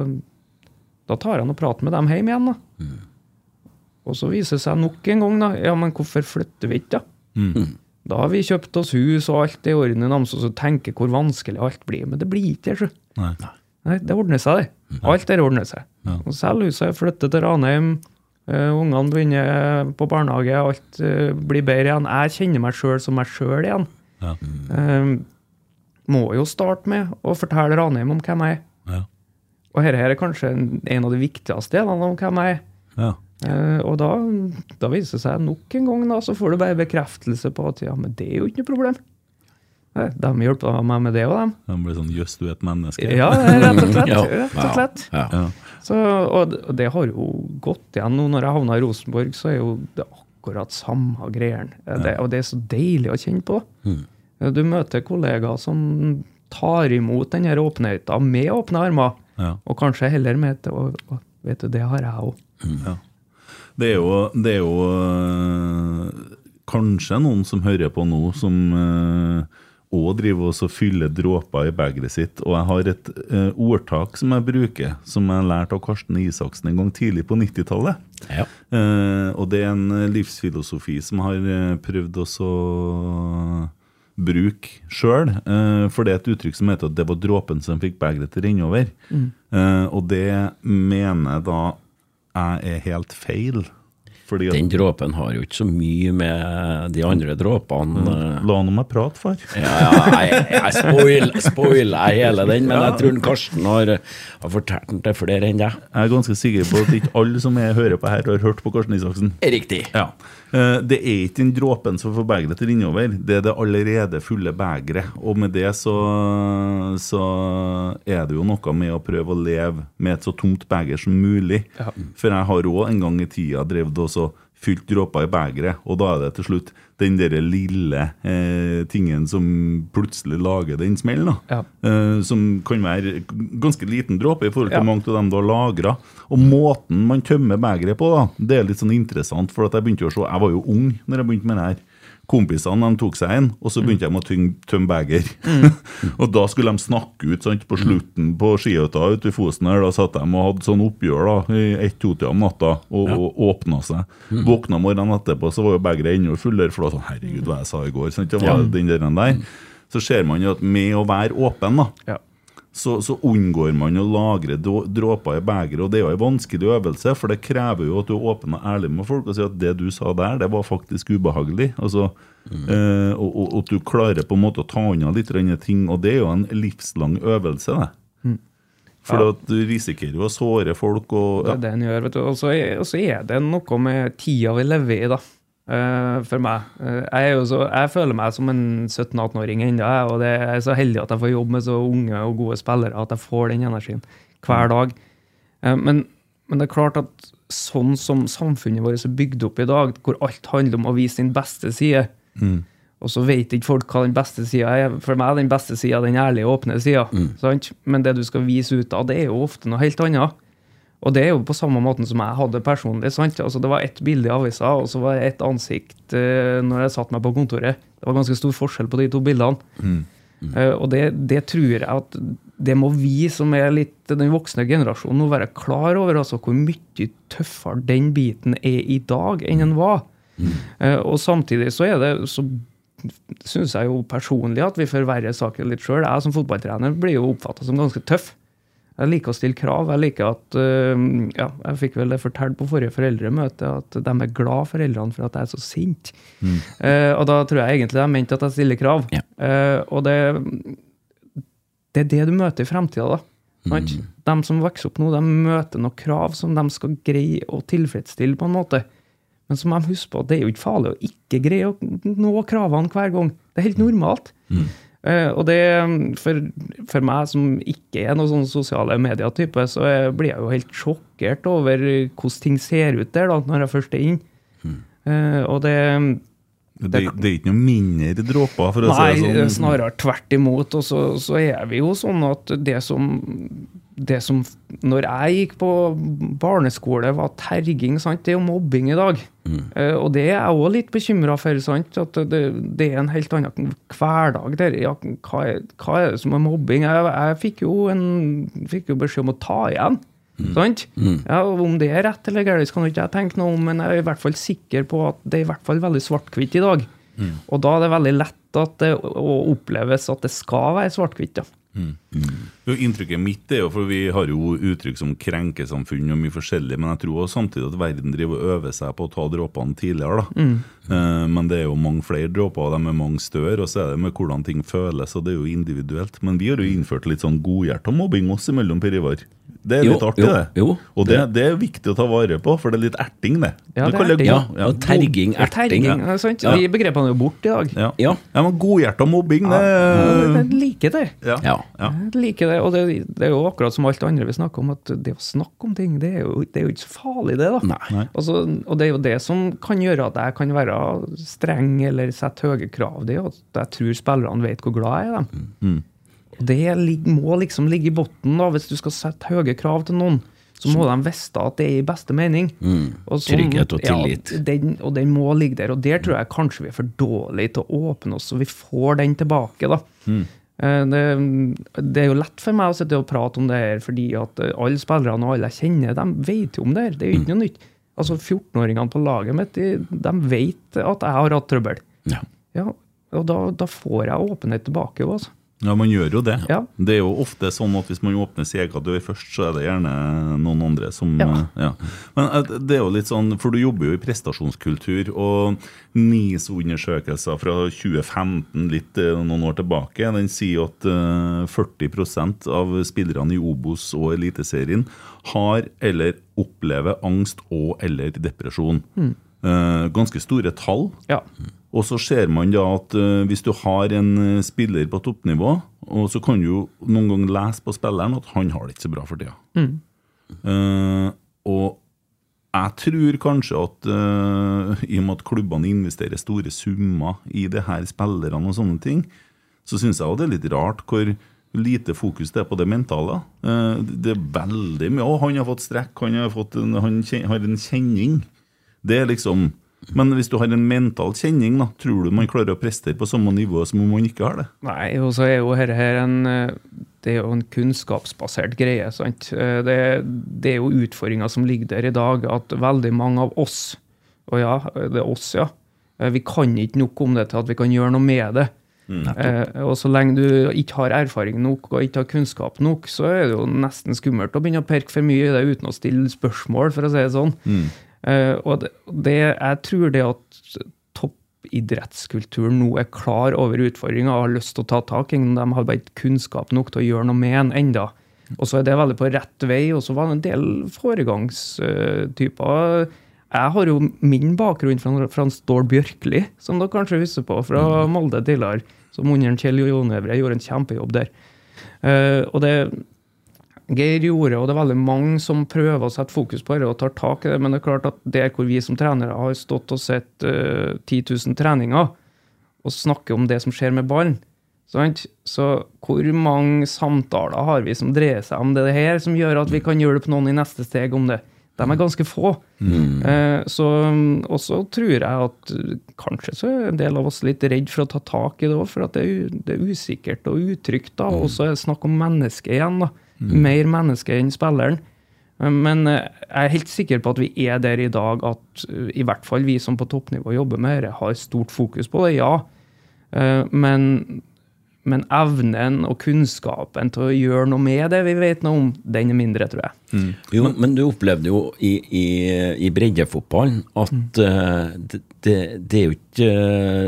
da tar han og prater med dem hjemme igjen. da. Og så viser det seg nok en gang, da, ja, men hvorfor flytter vi ikke, da? Mm. Da har vi kjøpt oss hus og alt i orden i Namsos og tenker hvor vanskelig alt blir. Men det blir ikke det. Nei. Nei, det ordner seg, det. Alt der ordner seg. Ja. Og Selger huset, flytter til Ranheim. Uh, ungene begynner på barnehage, alt uh, blir bedre igjen. Jeg kjenner meg sjøl som meg sjøl igjen. Ja. Eh, må jo starte med å fortelle Ranheim om hvem jeg er. Ja. Og dette her er kanskje en, en av de viktigste delene om hvem jeg er. Ja. Uh, og da, da viser det seg nok en gang, da, så får du bare bekreftelse på at ja, men det er jo ikke noe problem. Eh, De hjelper meg med det og dem. De blir sånn Jøss, du er et menneske. Ja, rett og slett. Rett og slett. Ja. Ja. Så, og, det- har jo gått igjen nå. Når jeg havna i Rosenborg, så er jo det akkurat samme greiene. Eh, Det, og det er så deilig å kjenne på. Mm. Eh, Du møter kollegaer som tar imot denne åpenheten med åpne armer, Ja. og kanskje heller med et å, Vet du, det har jeg òg. Ja. Det er jo, det er jo øh, kanskje noen som hører på nå, som òg driver og så fyller dråper i begeret sitt. Og jeg har et øh, ordtak som jeg bruker, som jeg lærte av Karsten Isaksen en gang tidlig på 90-tallet. Ja. Uh, og det er en eh, livsfilosofi som jeg har eh, prøvd også å bruke sjøl. Eh, for det er et uttrykk som heter at det var dråpen som fikk begeret til å renne over. Eh, og det mener jeg da jeg er helt feil. Fordi at Den dråpen har jo ikke så mye med de andre dråpene eh, La nå meg prate, far. Ja, ja, jeg, jeg spoil, spoiler hele den, men jeg tror Karsten har, har fortalt den til flere enn deg. Jeg er ganske sikker på at ikke alle som jeg hører på her, har hørt på Karsten Isaksen. Riktig. Ja. Eh, Det er ikke den dråpen som får begeret til å renne over, det er det allerede fulle begeret. Og med det så, så er det jo noe med å prøve å leve med et så tomt beger som mulig. For jeg har òg en gang i tida drevet og så fylt dråper i begeret. Og da er det til slutt den der lille eh, tingen som plutselig lager den smellen. Ja. Eh, som kan være ganske liten dråpe i forhold til Ja. mange av dem du har lagra. Og måten man tømmer begeret på, da, det er litt sånn interessant. For at jeg begynte å se, jeg var jo ung når jeg begynte med det her. Kompisene de tok seg en, og så begynte de å tømme, tømme Mm. og da skulle de snakke ut sant, på slutten på skihytta ute i Fosen. her, Da satt de og hadde sånn oppgjør da, i ett-to-tida om natta og, og åpna seg. Våkna morgenen etterpå, så var jo begeret ennå fullere. For da sånn Herregud, hva jeg sa i går. Sant? Det var den der, den der. Så ser man jo at med å være åpen, da, Ja. Så, så unngår man å lagre dråper i begeret. Og det er jo en vanskelig øvelse, for det krever jo at du er åpen og ærlig med folk og sier at det du sa der, det var faktisk ubehagelig. Altså, eh, og, og, og at du klarer på en måte å ta unna litt ting. Og det er jo en livslang øvelse, det. For Ja. du risikerer jo å såre folk og Det er det en gjør, vet du. Og så er, er det noe med tida vi lever i, da. Eh, for meg. Uh, jeg, så, jeg føler meg som en 17-18-åring ennå, jeg, og det er så heldig at jeg får jobbe med så unge og gode spillere at jeg får den energien hver dag. Uh, men, men det er klart at sånn som samfunnet vårt er bygd opp i dag, hvor alt handler om å vise sin beste side, og så vet ikke folk hva den beste sida er. For meg er den beste sida den ærlige, åpne sida. Mm. Men det du skal vise ut av, det er jo ofte noe helt annet. Og det er jo på samme måten som jeg hadde personlig. sant? Altså Det var ett bilde i avisa, og så var det ett ansikt uh, når jeg satte meg på kontoret. Det var ganske stor forskjell på de to bildene. Eh, og det, det tror jeg at det må vi som er litt den voksne generasjonen, nå være klar over altså hvor mye tøffere den biten er i dag enn den var. Eh, og samtidig så er det så syns jeg jo personlig at vi forverrer saken litt sjøl. Jeg som fotballtrener blir jo oppfatta som ganske tøff. Jeg liker å stille krav. Jeg liker at øh, ja, Jeg fikk vel det fortalt på forrige foreldremøte at de er glad, foreldrene, for at jeg er så sint. Eh, og da tror jeg egentlig de mente at jeg stiller krav. Ja. Eh, og det, det er det du møter i fremtida, da. Mm. De som vokser opp nå, de møter noen krav som de skal greie å tilfredsstille, på en måte. Men så må de huske på at det er jo ikke farlig å ikke greie å nå kravene hver gang. Det er helt normalt. Eh, og det, for, for meg som ikke er noen sånn sosiale medier-type, så jeg blir jeg jo helt sjokkert over hvordan ting ser ut der da, når jeg først er inn. Mm. og det Det, det er ikke noe mindre dråper, for å Nei, si det sånn. snarere tvert imot. Og så, så er vi jo sånn at det som, det som Når jeg gikk på barneskole, var terging. sant? Det er jo mobbing i dag. Eh, og det er jeg òg litt bekymra for. sant? At det, det er en helt annen hverdag der. Ja, hva, er, hva er det som er mobbing? Jeg, jeg fikk, jo en, fikk jo beskjed om å ta igjen. Sant? Ja, Om det er rett eller galt, kan ikke jeg tenke noe om, men jeg er i hvert fall sikker på at det er i hvert fall veldig svart-hvitt i dag. Og da er det veldig lett at det å oppleves at det skal være svart-hvitt. Ja. Jo, inntrykket mitt er jo, for vi har jo uttrykk som krenkesamfunn og mye forskjellig, men jeg tror også samtidig at verden driver og øver seg på å ta dråpene tidligere. da. Eh, men det er jo mange flere dråper, og de er mange større, og så er det med hvordan ting føles, og det er jo individuelt. Men vi har jo innført litt sånn godhjerta mobbing oss imellom, Per Ivar. Det er Jo, litt artig, jo, det. jo. og det, det er viktig å ta vare på, for det er litt erting, det. Ja, det er erting. Ja, Ja, og terging, erting. ja. sant? Ja. De begrepene er jo borte i dag. Ja. Ja. ja, men godhjerta mobbing, det Ja, Jeg liker det. ja. Ja. Jeg liker det, og det, det er jo akkurat som alt andre vi snakker om, at det å snakke om ting, det er jo, det er jo ikke så farlig, det. da. Nei. Altså, og det er jo det som kan gjøre at jeg kan være streng eller sette høye krav. Det er jo at jeg tror spillerne vet hvor glad jeg er i dem. Mm. Og det må liksom ligge i bunnen hvis du skal sette høye krav til noen. Så må de vite at det er i beste mening. Og som, Trygghet og tillit. Ja, den, og den må ligge der. Og der tror jeg kanskje vi er for dårlige til å åpne oss, så vi får den tilbake. da. Eh, Det, det er jo lett for meg å sitte og prate om det her, fordi at eh, alle spillerne og alle jeg kjenner, de vet jo om det her. Det er jo ikke noe nytt. Altså 14-åringene på laget mitt, de, de vet at jeg har hatt trøbbel. Ja. Ja, og da, da får jeg åpenhet tilbake. Altså. Ja, man gjør jo det. Ja. Det er jo ofte sånn at hvis man åpner sin egen dør først, så er det gjerne noen andre som Ja. eh, ja. Men eh, det er jo litt sånn, for du jobber jo i prestasjonskultur, og NIS-undersøkelser fra 2015, litt eh, noen år tilbake, den sier at eh, 40% av spillerne i Obos og Eliteserien har eller opplever angst og eller depresjon. Eh, ganske store tall. Ja. Og så ser man da at eh, hvis du har en eh, spiller på toppnivå, og så kan du noen ganger lese på spilleren at han har det ikke så bra for tida. Eh, og Jeg tror kanskje at uh, i og med at klubbene investerer store summer i det her spillerne og sånne ting, så syns jeg det er litt rart hvor lite fokus det er på det mentale. Uh, det er veldig mye Å, han har fått strekk, han har, fått en, han har en kjenning. Det er liksom Men hvis du har en mental kjenning, da, tror du man klarer å prestere på samme nivå som om man ikke har det? Nei, og så er jo dette her en Det er jo en kunnskapsbasert greie. sant? Eh, Det, det er jo utfordringer som ligger der i dag, at veldig mange av oss, og ja, det er oss, ja, eh, vi kan ikke nok om det til at vi kan gjøre noe med det. Eh, og så lenge du ikke har erfaring nok og ikke har kunnskap nok, så er det jo nesten skummelt å begynne å perke for mye i det uten å stille spørsmål, for å si det sånn. Eh, og det, det, jeg tror det at toppidrettskulturen nå er klar over utfordringa og har lyst til å ta tak i den, de har bare ikke kunnskap nok til å gjøre noe med den enda. Og så er det veldig på rett vei, og så var det en del foregangstyper. Jeg har jo min bakgrunn fra, fra Dahl Stål Bjørkli, som dere kanskje husker på, fra Molde tidligere. Som under Kjell Jonevre gjorde en kjempejobb der. Uh, og det Geir gjorde, og det er veldig mange som prøver å sette fokus på det og tar tak i det, men det er klart at der hvor vi som trenere har stått og sett uh, 10 000 treninger og snakker om det som skjer med ballen, sant? så hvor mange samtaler har vi som dreier seg om det her, som gjør at vi kan hjelpe noen i neste steg om det? De er ganske få. Eh, så, og så tror jeg at kanskje så er en del av oss litt redd for å ta tak i det òg, for at det er, det er usikkert og utrygt. da, Og så er det snakk om mennesket igjen. da, Mer menneske enn spilleren. Eh, Men eh, jeg er helt sikker på at vi er der i dag at eh, i hvert fall vi som på toppnivå jobber med dette, har stort fokus på det, ja. Eh, Men, men evnen og kunnskapen til å gjøre noe med det vi vet noe om, den er mindre, tror jeg. Jo, men du opplevde jo i, i, i breddefotballen at mm. det, det, det er jo ikke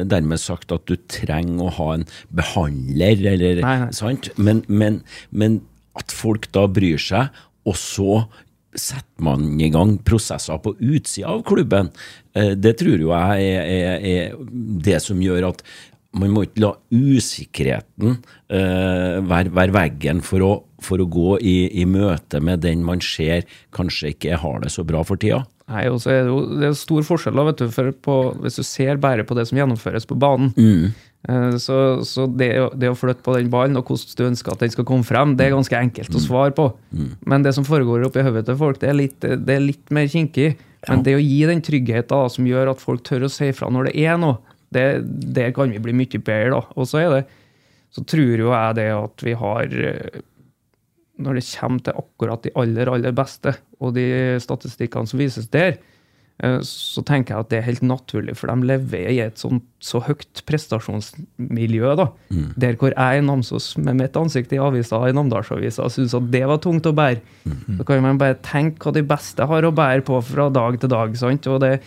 dermed sagt at du trenger å ha en behandler, eller Nei, nei. sant? Men, men, men at folk da bryr seg, og så setter man i gang prosesser på utsida av klubben. Eh, Det tror jo jeg er, er, er det som gjør at man må ikke la usikkerheten eh, være, være veggen for å, for å gå i, i møte med den man ser kanskje ikke har det så bra for tida. Nei, og så er det jo det er stor forskjell da, vet du, for på, hvis du ser bare på det som gjennomføres på banen. eh, Så, så det, det å flytte på den ballen og hvordan du ønsker at den skal komme frem, det er ganske enkelt å svare på. Men det som foregår oppi hodet til folk, det er litt, det er litt mer kinkig. Men det å gi den tryggheten som gjør at folk tør å si fra når det er noe, det, der kan vi bli mye bedre. da. Og så er det, så tror jo jeg det at vi har eh, når det kommer til akkurat de aller, aller beste, og de statistikkene som vises der, eh, så tenker jeg at det er helt naturlig, for de lever i et sånt, så høyt prestasjonsmiljø. da, Der hvor jeg i Namsos med mitt ansikt i avisa i Namdalsavisa syntes at det var tungt å bære. Så kan man bare tenke hva de beste har å bære på fra dag til dag. sant, og, det,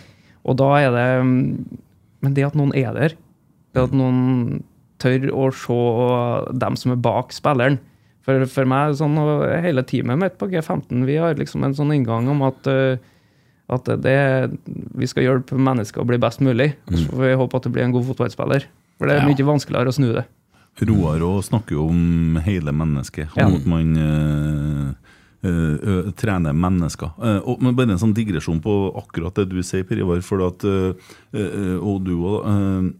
og da er det mm, Men det at noen er der, det at noen tør å se dem som er bak spilleren. For, for meg, sånn, og hele teamet mitt på G15, vi har liksom en sånn inngang om at, eh, at det, vi skal hjelpe mennesker å bli best mulig. Og så får vi håpe at det blir en god fotballspiller. For det er Ja. mye vanskeligere å snu det. Roar òg snakker jo om hele mennesket, Ja. at man eh, eh, ø- trener mennesker. Eh, og, men bare en sånn digresjon på akkurat det du sier, Per Ivar. For at, eh, og du òg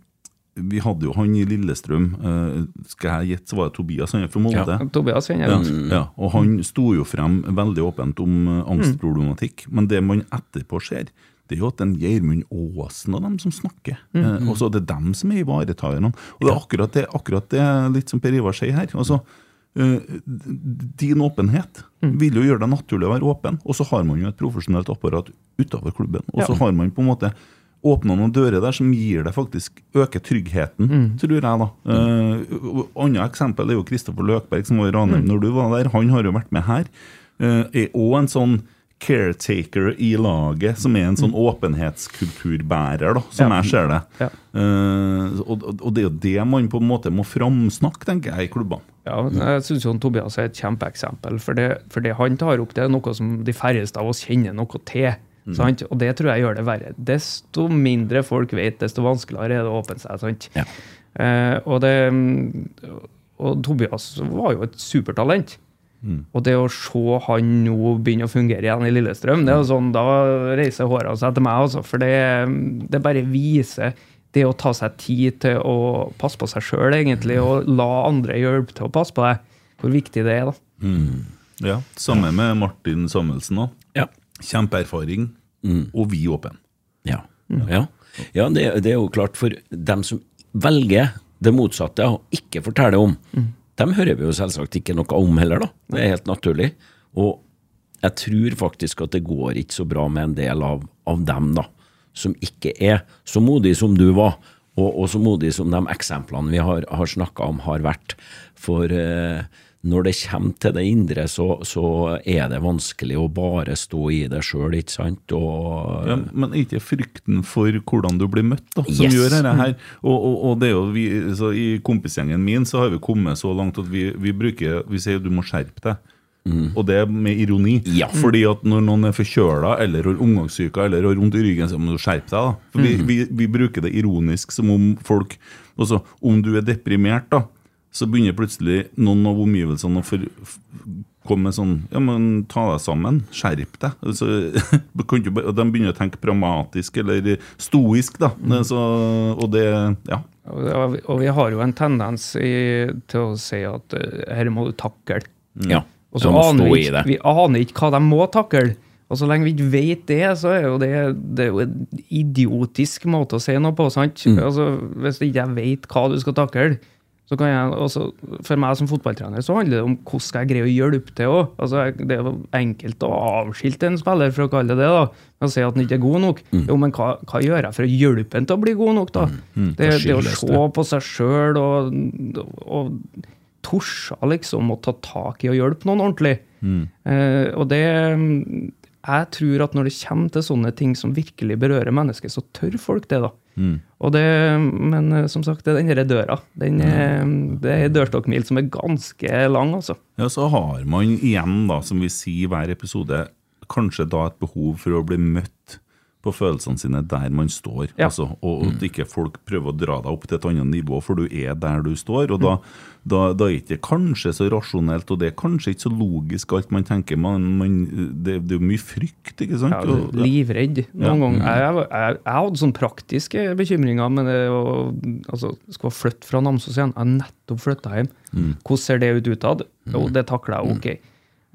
Vi hadde jo han i Lillestrøm. eh, skal jeg gjette, så var det Tobias, han er fra Molde. Tobias kjenner Ja, jeg. ja, og han sto jo frem veldig åpent om eh, angstproblematikk. Men det man etterpå ser, det er jo at den Geirmund Aasen og dem som snakker. Eh, og så er det dem som er ivaretakerne. Og det er akkurat det, akkurat det litt som Per Ivar sier her. altså eh, din åpenhet vil jo gjøre det naturlig å være åpen, og så har man jo et profesjonelt apparat utover klubben. Og så har man på en måte åpna noen dører der som gir deg faktisk øker tryggheten, tror jeg. da. Uh, Annet eksempel er jo Kristoffer Løkberg, som var i Ranheim når du var der. Han har jo vært med her. Uh, er òg en sånn caretaker i laget, som er en sånn åpenhetskulturbærer, da, som Ja. jeg ser det. Ja. Uh, og, og- og det er jo det man på en måte må framsnakke, tenker jeg, i klubbene. Ja, jeg syns Tobias er et kjempeeksempel. For det, for det han tar opp, det er noe som de færreste av oss kjenner noe til. Sant? Og det tror jeg gjør det verre. Desto mindre folk vet, desto vanskeligere er det å åpne seg. Ja. Eh, og, det, og Tobias var jo et supertalent. Og det å se han nå begynne å fungere igjen i Lillestrøm, det er jo sånn, da reiser håra seg til meg, altså. For det, det bare viser det å ta seg tid til å passe på seg sjøl, egentlig, og la andre hjelpe til å passe på deg. Hvor viktig det er, da. Ja, Samme med Martin Samuelsen òg. Kjempeerfaring, og vi åpne. Ja, ja. ja det, det er jo klart for dem som velger det motsatte og ikke forteller om, dem hører vi jo selvsagt ikke noe om heller, da. Det er helt naturlig. Og jeg tror faktisk at det går ikke så bra med en del av, av dem, da, som ikke er så modige som du var, og, og så modige som de eksemplene vi har, har snakka om, har vært. For eh, når det kommer til det indre, så, så er det vanskelig å bare stå i det sjøl, ikke sant? Og, Ja, men ikke frykten for hvordan du blir møtt, da, som Yes. gjør dette her. Og, og, og det er jo vi, så I kompisgjengen min så har vi kommet så langt at vi, vi bruker Vi sier du må skjerpe deg. Og det er med ironi. Ja. Fordi at når noen er forkjøla eller har omgangssyke eller har vondt i ryggen, så må du skjerpe deg. da. For vi, vi, vi bruker det ironisk som om folk også, Om du er deprimert, da, så begynner plutselig noen av omgivelsene å komme med sånn Ja, men ta deg sammen. Skjerp deg. Altså, de begynner å tenke pragmatisk eller stoisk, da. Er Så, og det Ja. Og vi- har jo en tendens i, til å si at uh, her må du takle. ja. Og så aner vi, ikke, vi aner ikke hva de må takle. Og så lenge vi ikke vet det, så er jo det, det er jo en idiotisk måte å si noe på. sant? Mm. Altså, Hvis ikke jeg vet hva du skal takle, så kan jeg også, For meg som fotballtrener så handler det om hvordan skal jeg greie å hjelpe til òg. Altså, det er jo enkelt å avskilte en spiller, for å kalle det det, da, med å si at han ikke er god nok. Mm. Jo, men hva, hva gjør jeg for å hjelpe han til å bli god nok, da? Det, det å se på seg sjøl og, og torsa liksom å ta tak i og hjelpe noen ordentlig. Eh, og det mm, Jeg tror at når det kommer til sånne ting som virkelig berører mennesket, så tør folk det, da. Og det, men eh, som sagt, det er den døra. Den, er- det er en dørstokkmil som er ganske lang, altså. Ja, så har man igjen, da, som vi sier i hver episode, kanskje da et behov for å bli møtt på følelsene sine der man står. Ja. Altså, og at ikke folk prøver å dra deg opp til et annet nivå, for du er der du står. Og da, da, da er det ikke kanskje så rasjonelt, og det er kanskje ikke så logisk alt man tenker. Man, man, det, det er jo mye frykt, ikke sant? Ja, er livredd noen Ja. ganger. Jeg, jeg, jeg, jeg hadde sånne praktiske bekymringer med det å altså, skal flytte fra Namsos igjen. Jeg har nettopp flytta hjem. Hvordan ser det ut utad? Jo, det takler jeg ok.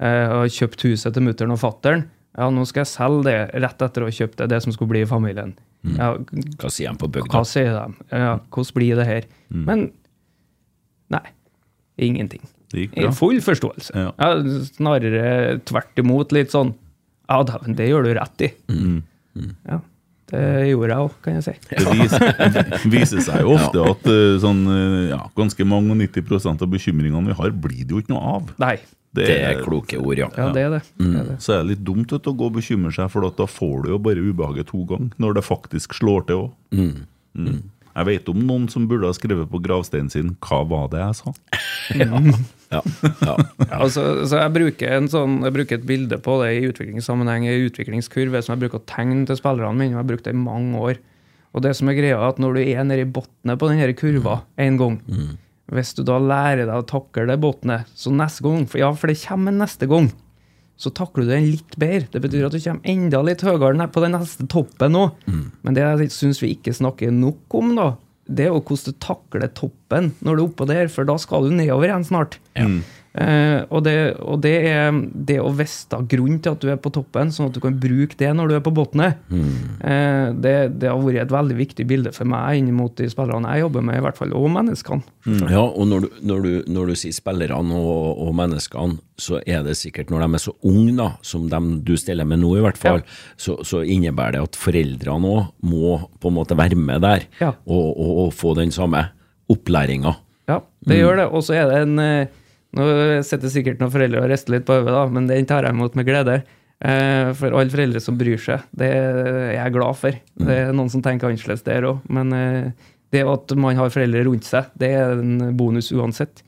Jeg har kjøpt huset til mutter'n og fatter'n. Ja, nå skal jeg selge det rett etter å ha kjøpt det, det som skulle bli i familien. Ja, Hva sier de på bygda? hva sier de? Ja, hvordan blir det her? Men nei, ingenting. Det gikk bra. full forståelse. Ja. Ja, snarere tvert imot litt sånn Ja, dæven, det gjør du rett i. Ja, det gjorde jeg òg, kan jeg si. Det viser, viser seg jo ofte at eh, sånn, eh, ja, ganske mange og 90% av bekymringene vi har, blir det jo ikke noe av. Nei. Det er kloke ord, ja. Ja, det er det. det, er det. Så er det litt dumt vet å gå og bekymre seg, for at da får du jo bare ubehaget to ganger, når det faktisk slår til òg. Mm. Jeg vet om noen som burde ha skrevet på gravsteinen sin 'Hva var det jeg sa?' ja, ja. Altså, så jeg bruker, en sånn, jeg bruker et bilde på det i utviklingssammenheng, i utviklingskurve som jeg bruker å tegne til spillerne mine. Jeg har brukt det i mange år. Og det som er greia, er at når du er nede i bunnen på denne kurva en gang, hvis du da lærer deg å takle det bunnen, så neste gang, for ja, for det kommer en neste gang, så takler du den litt bedre. Det betyr at du kommer enda litt høyere på den neste toppen nå. Men det jeg syns vi ikke snakker nok om, da, det er jo hvordan du takler toppen når du er oppå der, for da skal du nedover igjen snart. Eh, og det, og det er det å vite grunnen til at du er på toppen, sånn at du kan bruke det når du er på bunnen. Eh, det, det har vært et veldig viktig bilde for meg inn mot de spillerne jeg jobber med, i hvert fall, og menneskene. Ja, og når du, når du, når du sier spillerne og, og menneskene, så er det sikkert når de er så unge, da, som dem du stiller med nå i hvert fall, så, så innebærer det at foreldrene òg må på en måte være med der Ja. og, og, få den samme opplæringa. Ja, det gjør det. Og så er det en eh, Nå sitter sikkert noen foreldre og rister litt på hodet, men den tar jeg imot med glede. Eh, For alle foreldre som bryr seg, det er jeg glad for. Det er noen som tenker annerledes der òg, men eh, det at man har foreldre rundt seg, det er en bonus uansett.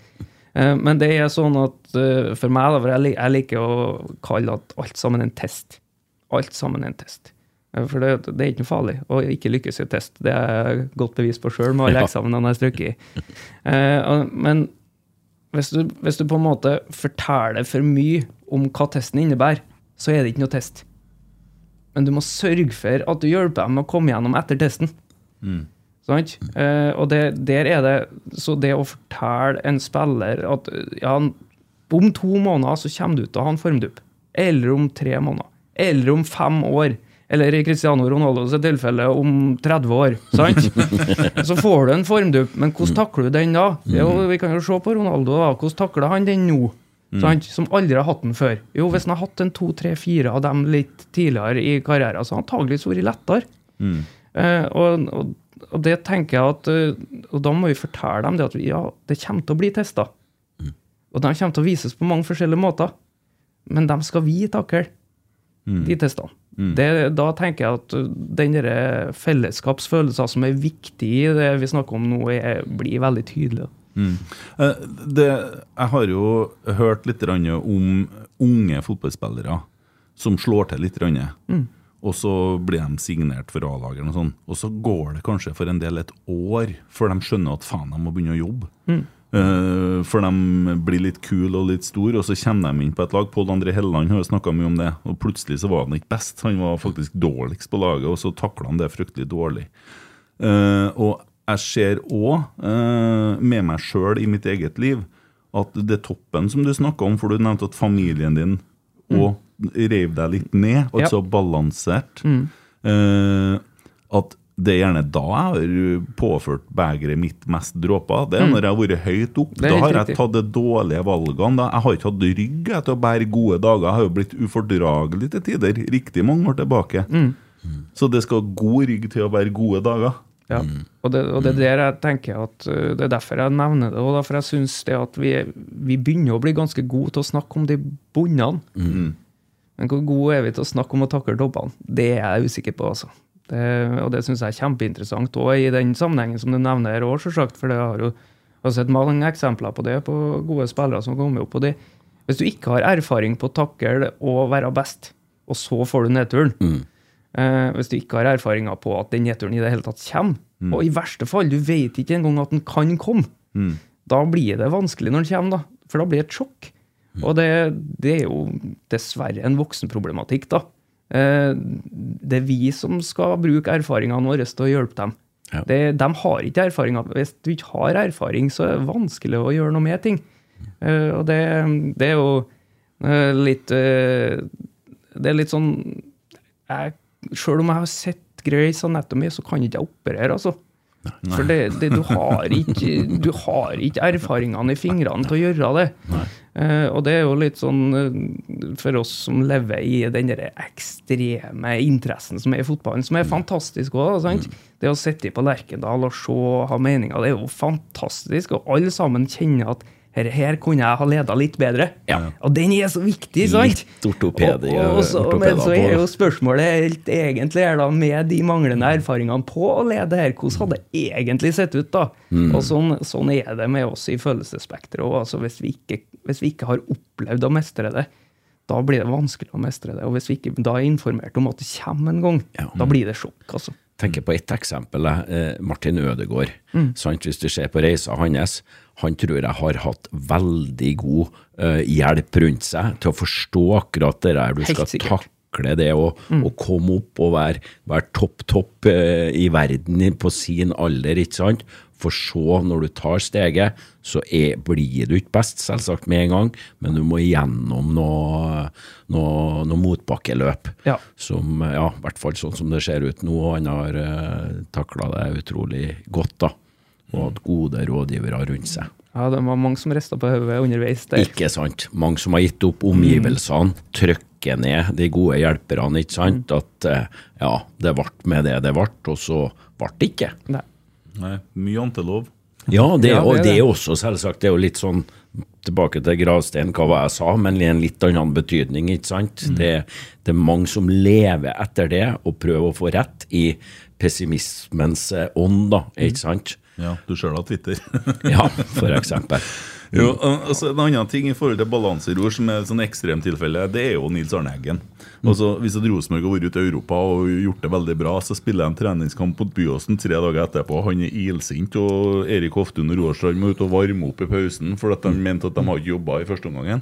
Eh, Men det er sånn at for meg, da, for jeg jeg liker å kalle at alt sammen en test. Alt sammen en test. For det, det er ikke noe farlig å ikke lykkes i test. Det er jeg godt bevis på sjøl med alle Ja. eksamene jeg har strøket i. Men hvis du, hvis du på en måte forteller for mye om hva testen innebærer, så er det ikke noe test. Men du må sørge for at du hjelper dem med å komme gjennom etter testen. Mm. Sånn? Uh, og det, der er det Så det å fortelle en spiller at ja, om to måneder så kommer du til å ha en formdupp. Eller om tre måneder. Eller om fem år. Eller i Cristiano Ronaldos tilfelle om 30 år. Sant? så får du en formdupp, men hvordan takler du den da? Jo, vi kan jo se på Ronaldo. da. Hvordan takler han den nå? Sant? Som aldri har hatt den før. Jo, hvis han har hatt en to, tre, fire av dem litt tidligere i karrieren, så har han antakeligvis vært lettere. Eh, og, og, og det tenker jeg at eh, Og da må vi fortelle dem det at ja, det kommer til å bli testa. Og de kommer til å vises på mange forskjellige måter. Men de skal vi takle, de testene. Det, da tenker jeg at den fellesskapsfølelsen som er viktig i det vi snakker om nå, er, blir veldig tydelig. Mm. Det, jeg har jo hørt litt om unge fotballspillere som slår til litt. Mm. Og så blir de signert for A-lageren, og sånn. Og så går det kanskje for en del et år før de skjønner at faen, de må begynne å jobbe. Eh, for de blir litt kule og litt store, og så kommer de inn på et lag. Pål André Helleland har jo snakka mye om det, og plutselig så var han ikke best. Han var faktisk dårligst på laget, og så takla han det fryktelig dårlig. Uh, og jeg ser òg, med meg sjøl i mitt eget liv, at det toppen som du snakka om, for du nevnte at familien din òg reiv deg litt ned, altså balansert. Eh, at det er gjerne da jeg har påført begeret mitt mest dråper. Det er når jeg har vært høyt opp. Da har jeg tatt de dårlige valgene. Da. Jeg har ikke hatt rygg til å bære gode dager. Jeg har jo blitt ufordragelig til tider, riktig mange år tilbake. Så det skal god rygg til å bære gode dager. Ja. Og, det, og det er der jeg tenker at uh, det er derfor jeg nevner det, og derfor jeg syns det at vi, vi begynner å bli ganske gode til å snakke om de bunnene. Men hvor gode er vi til å snakke om å takle toppene? Det er jeg usikker på, altså. Det, og det syns jeg er kjempeinteressant, og i den sammenhengen som du nevner her òg, selvsagt. For det har jo jeg har sett mange eksempler på det, på gode spillere som kommer opp. og det Hvis du ikke har erfaring på å takle og være best, og så får du nedturen eh, Hvis du ikke har erfaringer på at den nedturen i det hele tatt kommer, og i verste fall, du vet ikke engang at den kan komme, da blir det vanskelig når den kommer, da. For da blir det et sjokk. Og det, det er jo dessverre en voksenproblematikk, da. Eh, det er vi som skal bruke erfaringene våre til å hjelpe dem. Ja. Det, de har ikke erfaringer. Hvis du ikke har erfaring, så er det vanskelig å gjøre noe med ting. Eh, og det, det er jo eh, litt Det er litt sånn jeg, Selv om jeg har sett Grace Anatomy, så kan ikke jeg operere, altså. For det, det, du, har ikke, du har ikke erfaringene i fingrene til å gjøre det. Eh, og det er jo litt sånn eh, for oss som lever i den der ekstreme interessen som er i fotballen, som er fantastisk òg. Det å sitte på Lerkendal og se og ha meninger, det er jo fantastisk. Og alle sammen kjenner at her, her kunne jeg ha leda litt bedre. Og den er så viktig, sant? Litt ortopedi- Og, og, så, men så er jo spørsmålet helt egentlig er da med de manglende erfaringene på å lede her, hvordan hadde det egentlig sett ut da? Og sånn, sånn er det med oss i følelsesspekteret òg. Altså, hvis, vi ikke- hvis vi ikke har opplevd å mestre det, da blir det vanskelig å mestre det. Og hvis vi ikke da er informert om at det kommer en gang, Ja. da blir det sjokk, altså. tenker på ett eksempel. Eh, Martin Ødegaard. Sant? Hvis du ser på reisa hans, han tror jeg har hatt veldig god uh, hjelp rundt seg til å forstå akkurat det der. Du skal takle det å å komme opp og være, være topp, topp uh, i verden på sin alder, ikke sant? For så, når du tar steget, så er, blir du ikke best, selvsagt, med en gang, men du må gjennom noe, noe, noe motbakkeløp Ja. som, ja, i hvert fall sånn som det ser ut nå. Han har uh, takla det utrolig godt, da. Og hatt gode rådgivere rundt seg. Ja, det var mange som rista på hodet underveis der. Ikke sant? Mange som har gitt opp omgivelsene, trykker ned de gode hjelperne, ikke sant? At eh, ja, det ble med det det ble, og så ble det ikke. Nei. Nei, mye antelov. Ja, det, Ja, det er det er også selvsagt det er jo litt sånn Tilbake til gravstein, hva var jeg sa, men i en litt annen betydning. ikke sant? Mm. Det, det er mange som lever etter det og prøver å få rett i pessimismens eh, ånd, da, Mm. ikke sant? Ja, du sjøl har Twitter. Ja, for eksempel. Jo, altså En annen ting i forhold til balanseror som er et sånn ekstremtilfelle, det er jo Nils Arne Eggen. Altså, hvis Rosenborg har vært ute i Europa og gjort det veldig bra, så spiller en treningskamp mot Byåsen tre dager etterpå. Han er ilsint, og Erik Hoftun og Roarstrand må ut og varme opp i pausen fordi de mente at de har ikke jobba i første omgangen.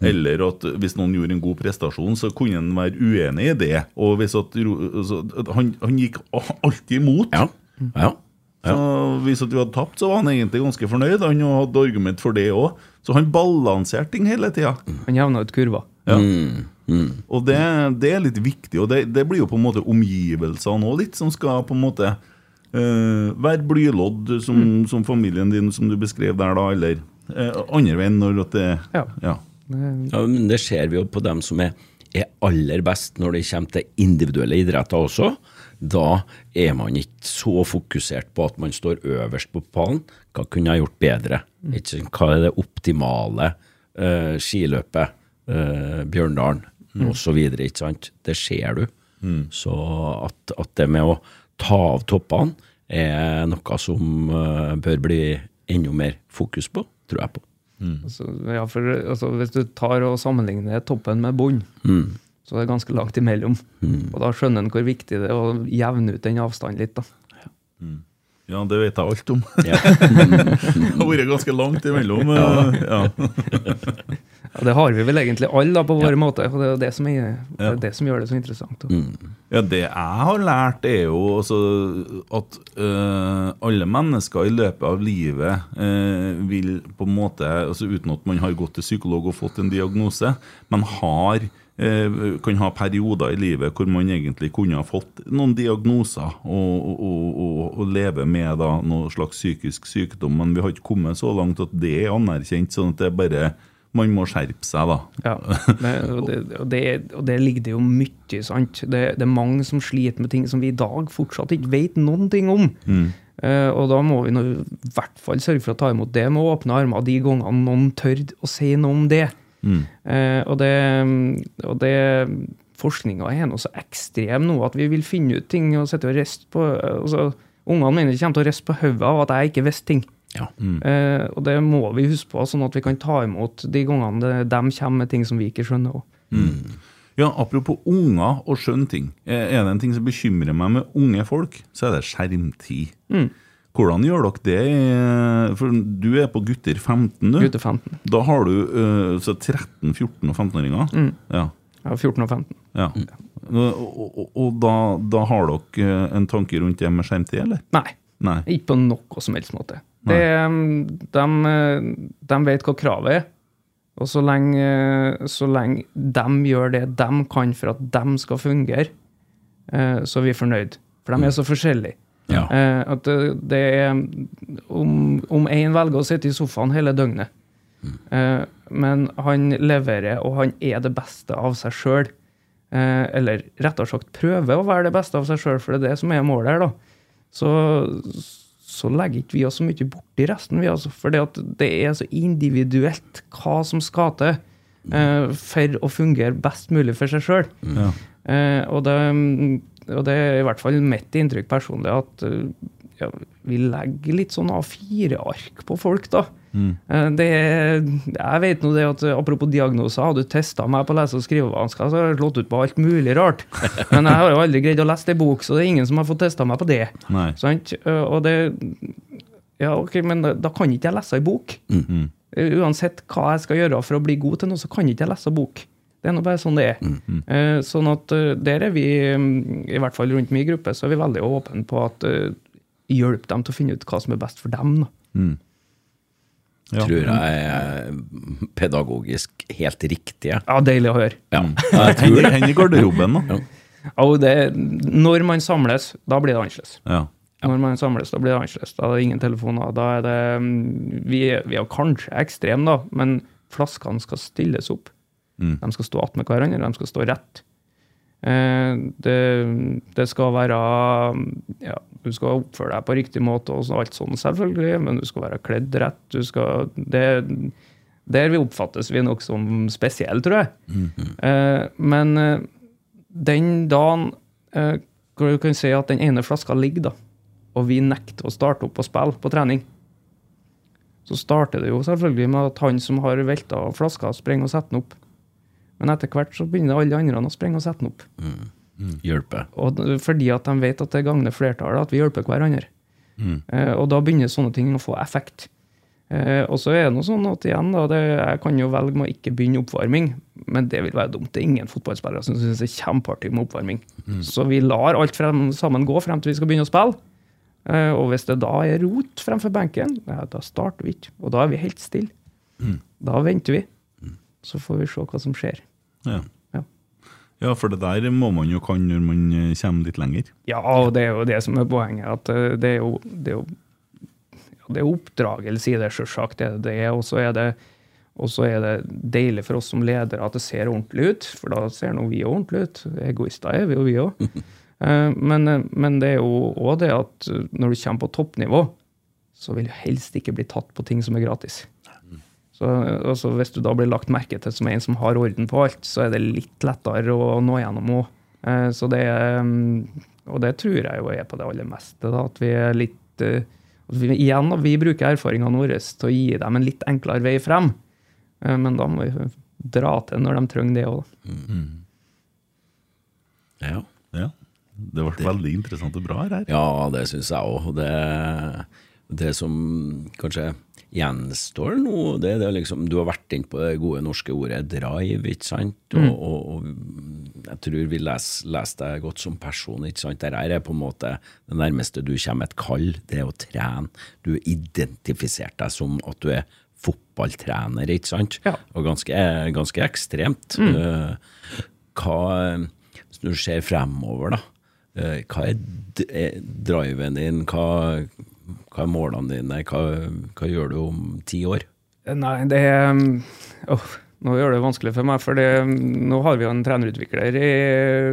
Eller at hvis noen gjorde en god prestasjon, så kunne han være uenig i det. Og hvis at, altså, at han, han gikk alltid imot. Ja. ja. Så Hvis at vi hadde tapt, så var han egentlig ganske fornøyd. Han hadde argument for det òg. Så han balanserte ting hele tida. Han jevna ut kurva. Ja. Mm. Mm. Og det, det er litt viktig, og det, det blir jo på en måte omgivelsene òg litt, som skal på en måte uh, være blylodd, som, som familien din, som du beskrev der, da, eller uh, andre veien når at det Ja. ja. Ja, men Det ser vi jo på dem som er, er aller best når det kommer til individuelle idretter også. Da er man ikke så fokusert på at man står øverst på pallen. Hva kunne jeg gjort bedre? Ikke, hva er det optimale uh, skiløpet? Uh, Bjørndalen osv. Ikke sant? Det ser du. Så at, at det med å ta av toppene er noe som uh, bør bli enda mer fokus på, tror jeg på. Altså, ja, for altså, Hvis du tar og sammenligner toppen med bunn, Mm. Så det er ganske langt imellom. Og Da skjønner en hvor viktig det er å jevne ut den avstanden litt. da. ja, det vet jeg alt om. Det har vært ganske langt imellom. eh, Ja. Ja, Det har vi vel egentlig alle da, på våre måter, og det er det som, er, det, er det som gjør det så interessant. Mm. Ja, Det jeg har lært, er jo altså at øh, alle mennesker i løpet av livet øh, vil på en måte, altså uten at man har gått til psykolog og fått en diagnose, men har kan ha perioder i livet hvor man egentlig kunne ha fått noen diagnoser og, og, og, og leve med da noe slags psykisk sykdom, men vi har ikke kommet så langt at det er anerkjent, sånn at det bare man må skjerpe seg, da. Ja, det, og, det, og, det, det ligger det jo mye, sant. Det, det er mange som sliter med ting som vi i dag fortsatt ikke vet noen ting om. Eh, og da må vi nå i hvert fall sørge for å ta imot det med åpne armer de gangene noen tør å si noe om det. Eh, og det, og det Forskninga er nå så ekstrem nå at vi vil finne ut ting og sitte og riste på altså, Ungene mine kommer til å riste på hodet av at jeg ikke visste ting. Ja. Eh, og det må vi huske på, sånn at vi kan ta imot de gangene de kommer med ting som vi ikke skjønner. også. Ja, Apropos unger og skjønne ting. Er det en ting som bekymrer meg med unge folk, så er det skjermtid. Hvordan gjør dere det? For du er på gutter 15, du. Gutter 15. Da har du uh, så 13-, 14- og 15-åringer. Ja. Ja, 14 og 15. ja. Og, og, og, og da, da har dere øh, en tanke rundt det med skjermtid, eller? Nei, Nei. ikke på noe som helst måte. Det, de, de vet hva kravet er. Og så lenge, så lenge de gjør det de kan for at de skal fungere, eh, så er vi fornøyd. For de er så forskjellige. Ja. Eh, at det, er Om, om en velger å sitte i sofaen hele døgnet, eh, men han leverer, og han er det beste av seg sjøl, eh, eller rettere sagt prøver å være det beste av seg sjøl, for det er det som er målet her, da, så, så legger ikke vi oss så mye borti resten, vi altså. For det, at det er så individuelt hva som skal til eh, for å fungere best mulig for seg sjøl. Ja. Eh, og, det, og det er i hvert fall mitt inntrykk personlig at eh, ja, vi legger litt sånn A4-ark på folk, da. Mm. det er, jeg vet nå det at eh, Apropos diagnoser, har du testa meg på lese- og skrivevansker, så har jeg slått ut på alt mulig rart. Men jeg har jo aldri greid å lese ei bok, så det er ingen som har fått testa meg på det. Nei. Sant? Eh, Og det Ja, ok, men da, da kan ikke jeg lese ei bok. Mm. -hmm. Uansett hva jeg skal gjøre for å bli god til noe, så kan ikke jeg lese bok. Det er nå bare sånn det er. Eh, Sånn at eh, der er vi, mm, i hvert fall rundt min gruppe, så er vi veldig åpne på at eh, hjelpe dem til å finne ut hva som er best for dem. da. Ja. Tror jeg er pedagogisk helt riktig. Ja, Deilig å høre. Ja. Jeg tror det. Hender i garderoben, da. Ja, og det, når man samles, da blir det annerledes. Ja. Når man samles, da blir det annerledes. Da er det ingen telefoner. Da er det mm, Vi, vi er kanskje ekstreme, da, men flaskene skal stilles opp. De skal stå attmed hverandre, de skal stå rett. Eh, det, det skal være ja, Du skal oppføre deg på riktig måte, og alt sånn selvfølgelig, men du skal være kledd rett. Du skal, det, der vi oppfattes vi nok som spesielle, tror jeg. Eh, men eh, den dagen eh, hvor du kan si at den ene flaska ligger, da, og vi nekter å starte opp og spille på trening, så starter det jo selvfølgelig med at han som har velta flaska, springer og setter den opp. Men etter hvert så begynner alle andre å sprenge og sette den opp. Hjelpe. Og fordi at de vet at det gagner flertallet, at vi hjelper hverandre. Eh, og da begynner sånne ting å få effekt. Eh, og så er det noe sånn at igjen, da, det, jeg kan jo velge med å ikke begynne oppvarming, men det vil være dumt. Det er ingen fotballspillere som syns det er kjempeartig med oppvarming. Så vi lar alt frem, sammen gå frem til vi skal begynne å spille. Eh, og hvis det da er rot fremfor benken, ja, da starter vi ikke. Og da er vi helt stille. Da venter vi. Så får vi se hva som skjer. Ja. Ja. ja, for det der må man jo kan når man eh, kommer litt lenger. Ja, og det er jo det som er poenget. At eh, det er jo, det er jo det er oppdragelse i det, det. Og så er det, er det deilig for oss som ledere at det ser ordentlig ut, for da ser nå vi ordentlig ut. Egoister er vi jo, vi òg. Men, eh, men det er jo òg det at når du kommer på toppnivå, så vil du helst ikke bli tatt på ting som er gratis. Så altså, Hvis du da blir lagt merke til som en som har orden på alt, så er det litt lettere å nå gjennom òg. Så det er, mm, og det tror jeg jo er på det aller meste. Da, at vi er litt eh, at vi, Igjen, vi bruker erfaringene våre til å gi dem en litt enklere vei frem. Eh, Men da må vi dra til når de trenger det òg. Ja. Ja. Det ble veldig interessant og bra her. Ja, det syns jeg òg. Det, det som kanskje gjenstår nå, det er det liksom Du har vært inn på det gode norske ordet drive, ikke sant? Og, og, og jeg tror vi leser les deg godt som person, ikke sant? Dette er på en måte det nærmeste du kommer et kall, det er å trene. Du har identifisert deg som at du er fotballtrener, ikke sant? Ja. Og ganske, ganske ekstremt. Mm. Hva Hvis du ser fremover, da. eh, Hva er driven din? Hva, hva er målene dine? Hva, hva gjør du om ti år? Nei, det er oh, Nå gjør det vanskelig for meg, for det, nå har vi jo en trenerutvikler i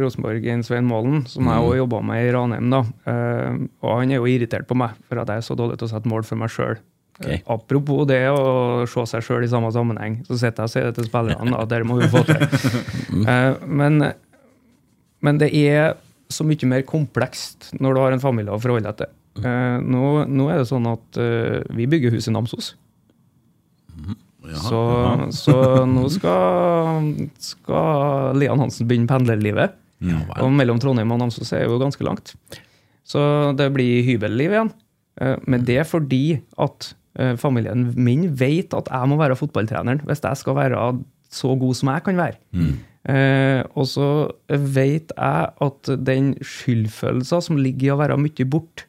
Rosenborg, en Svein Målen, som jeg også jobba med i Ranheim. da. Uh, og han er jo irritert på meg for at jeg er så dårlig til å sette mål for meg sjøl. Okay. Apropos det å se seg sjøl i samme sammenheng, så sitter jeg og sier det til spillerne at dere må jo få til. uh, men, men det er så mye mer komplekst når du har en familie å forholde deg til. Eh, nå, nå er det sånn at eh, vi bygger hus i Namsos. Ja, Så, ja. så nå skal, skal Lian Hansen begynne pendlerlivet. Ja. Og mellom Trondheim og Namsos er jo ganske langt. Så det blir hybelliv igjen. Eh, Men det er fordi at familien min vet at jeg må være fotballtreneren hvis jeg skal være så god som jeg kan være. Eh, og så vet jeg at den skyldfølelsen som ligger i å være mye borte,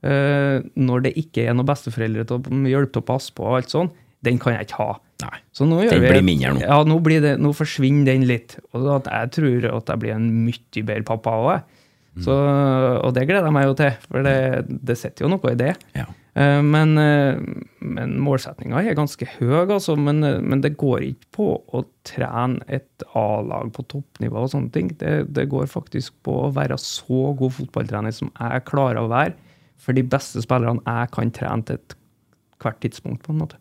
når det ikke er noen besteforeldre til å hjelpe til å passe på, og alt sånn, den kan jeg ikke ha. Nei. Den vi blir mindre nå. Ja, nå, blir det, nå forsvinner den litt. Og at jeg tror at jeg blir en mye bedre pappa òg. Mm. og det gleder jeg meg jo til, for det, det sitter jo noe i det. Ja. Eh, Men, eh, men målsettinga er ganske høy, altså. Men, eh, men det går ikke på å trene et A-lag på toppnivå og sånne ting. Det, det går faktisk på å være så god fotballtrener som jeg klarer å være, for de beste spillerne jeg kan trene til et hvert tidspunkt, på en måte.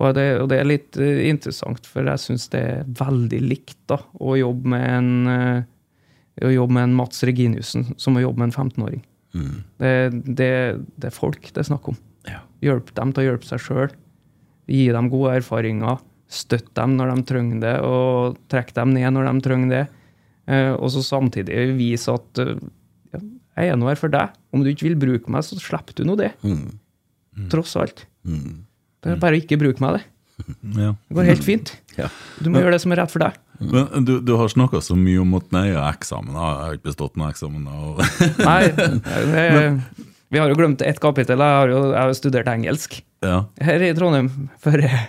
Og det, og det er litt eh, interessant, for jeg syns det er veldig likt da, å jobbe med en, eh, jobbe med en Mats Reginiussen som å jobbe med en 15-åring. Det, det, det er folk det er snakk om. Ja. Hjelp dem til å hjelpe seg sjøl. Gi dem gode erfaringer. Støtt dem når de trenger det, og trekk dem ned når de trenger det. Eh, og så samtidig vise at jeg er nå her for deg. Om du ikke vil bruke meg, så slipper du nå det. Tross alt. Det er bare å ikke bruke meg, det. Ja. Det går helt fint. Ja. Du må gjøre det som er rett for deg. Men du, du har snakka så mye om at nei, jeg har eksamen, jeg har ikke bestått noen eksamen. Og Nei, det, vi har jo glemt ett kapittel. Jeg har jo jeg har studert engelsk ja. her i Trondheim for jeg,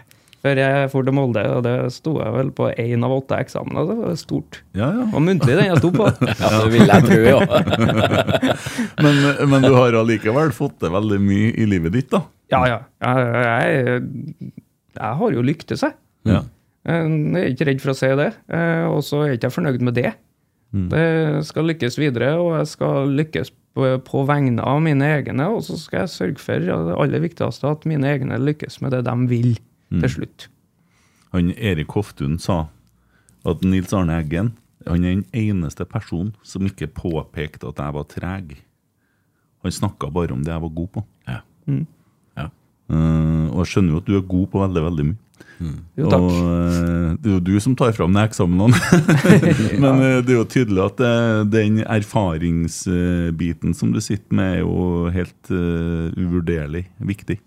før jeg for til Molde. Og det sto jeg vel på én av åtte eksamener. Det var stort. Ja, ja. Og muntlig, den jeg sto på. ja, det vil jeg tro, ja. Men, men du har allikevel fått til veldig mye i livet ditt, da? Ja, ja. Jeg, jeg, jeg har jo lyktes, jeg. Ja. Jeg er ikke redd for å si det. Eh, Og så er jeg ikke fornøyd med det. Det skal lykkes videre, og jeg skal lykkes på, på vegne av mine egne. Og så skal jeg sørge for det aller viktigste, at mine egne lykkes med det de vil til slutt. Han Erik Hoftun sa at Nils Arne Eggen han er den eneste personen som ikke påpekte at jeg var treg. Han snakka bare om det jeg var god på. Ja. Ja. Uh, og jeg skjønner jo at du er god på veldig, veldig mye. Jo, takk. Og uh, det er jo du som tar fram de eksamenene. Men uh, det er jo tydelig at den erfaringsbiten som du sitter med, er jo helt uvurderlig viktig.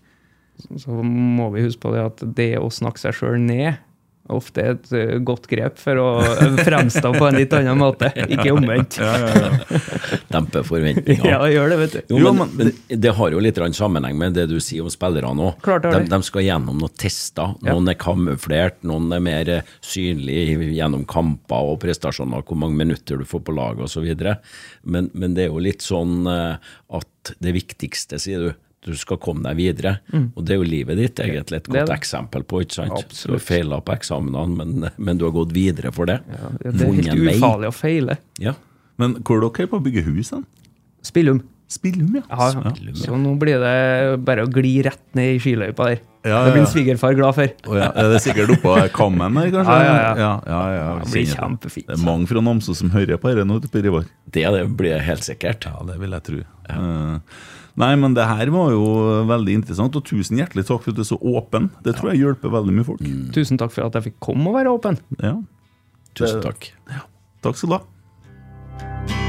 Så må vi huske på det at det å snakke seg sjøl ned ofte er et eh, godt grep for å fremstå på en litt annen måte, ikke omvendt. Dempe forventningene. Ja, gjør det, vet du. Jo, men, men det har jo litt sammenheng med det du sier om det har de, de skal gjennom noen tester. Noen er kamuflert, noen er mer eh, synlig gjennom kamper og prestasjoner, hvor mange minutter du får på laget osv. Men, men det er jo litt sånn eh, at det viktigste, sier du, du skal komme deg videre. Og det er jo livet ditt egentlig et Mm. Godt det. eksempel på. ikke sant? Absolutt. Du har feila på eksamenene, men, men du har gått videre for det. Ja, det er Funnet helt helt vei. ufarlig å feile. Ja. Men hvor er dere på å bygge hus? Spillum. Spillum, ja. Ja, ja. Så nå blir det bare å gli rett ned i skiløypa der. Ja, Det blir ja. svigerfar glad for. Oh, ja, Er det sikkert oppå kammen der, kanskje? Ja, ja, ja. ja, ja, ja, Det blir kjempefint. Det er mange fra Namsos som hører på dette nå. Det, det blir helt sikkert. Ja, det vil jeg tro. Eh, Nei, men det her var jo veldig interessant, og tusen hjertelig takk for at du er så åpen. Det tror jeg hjelper veldig mye folk. Mm. Tusen takk for at jeg fikk komme og være åpen. Ja. Tusen takk. Ja. Takk skal du ha.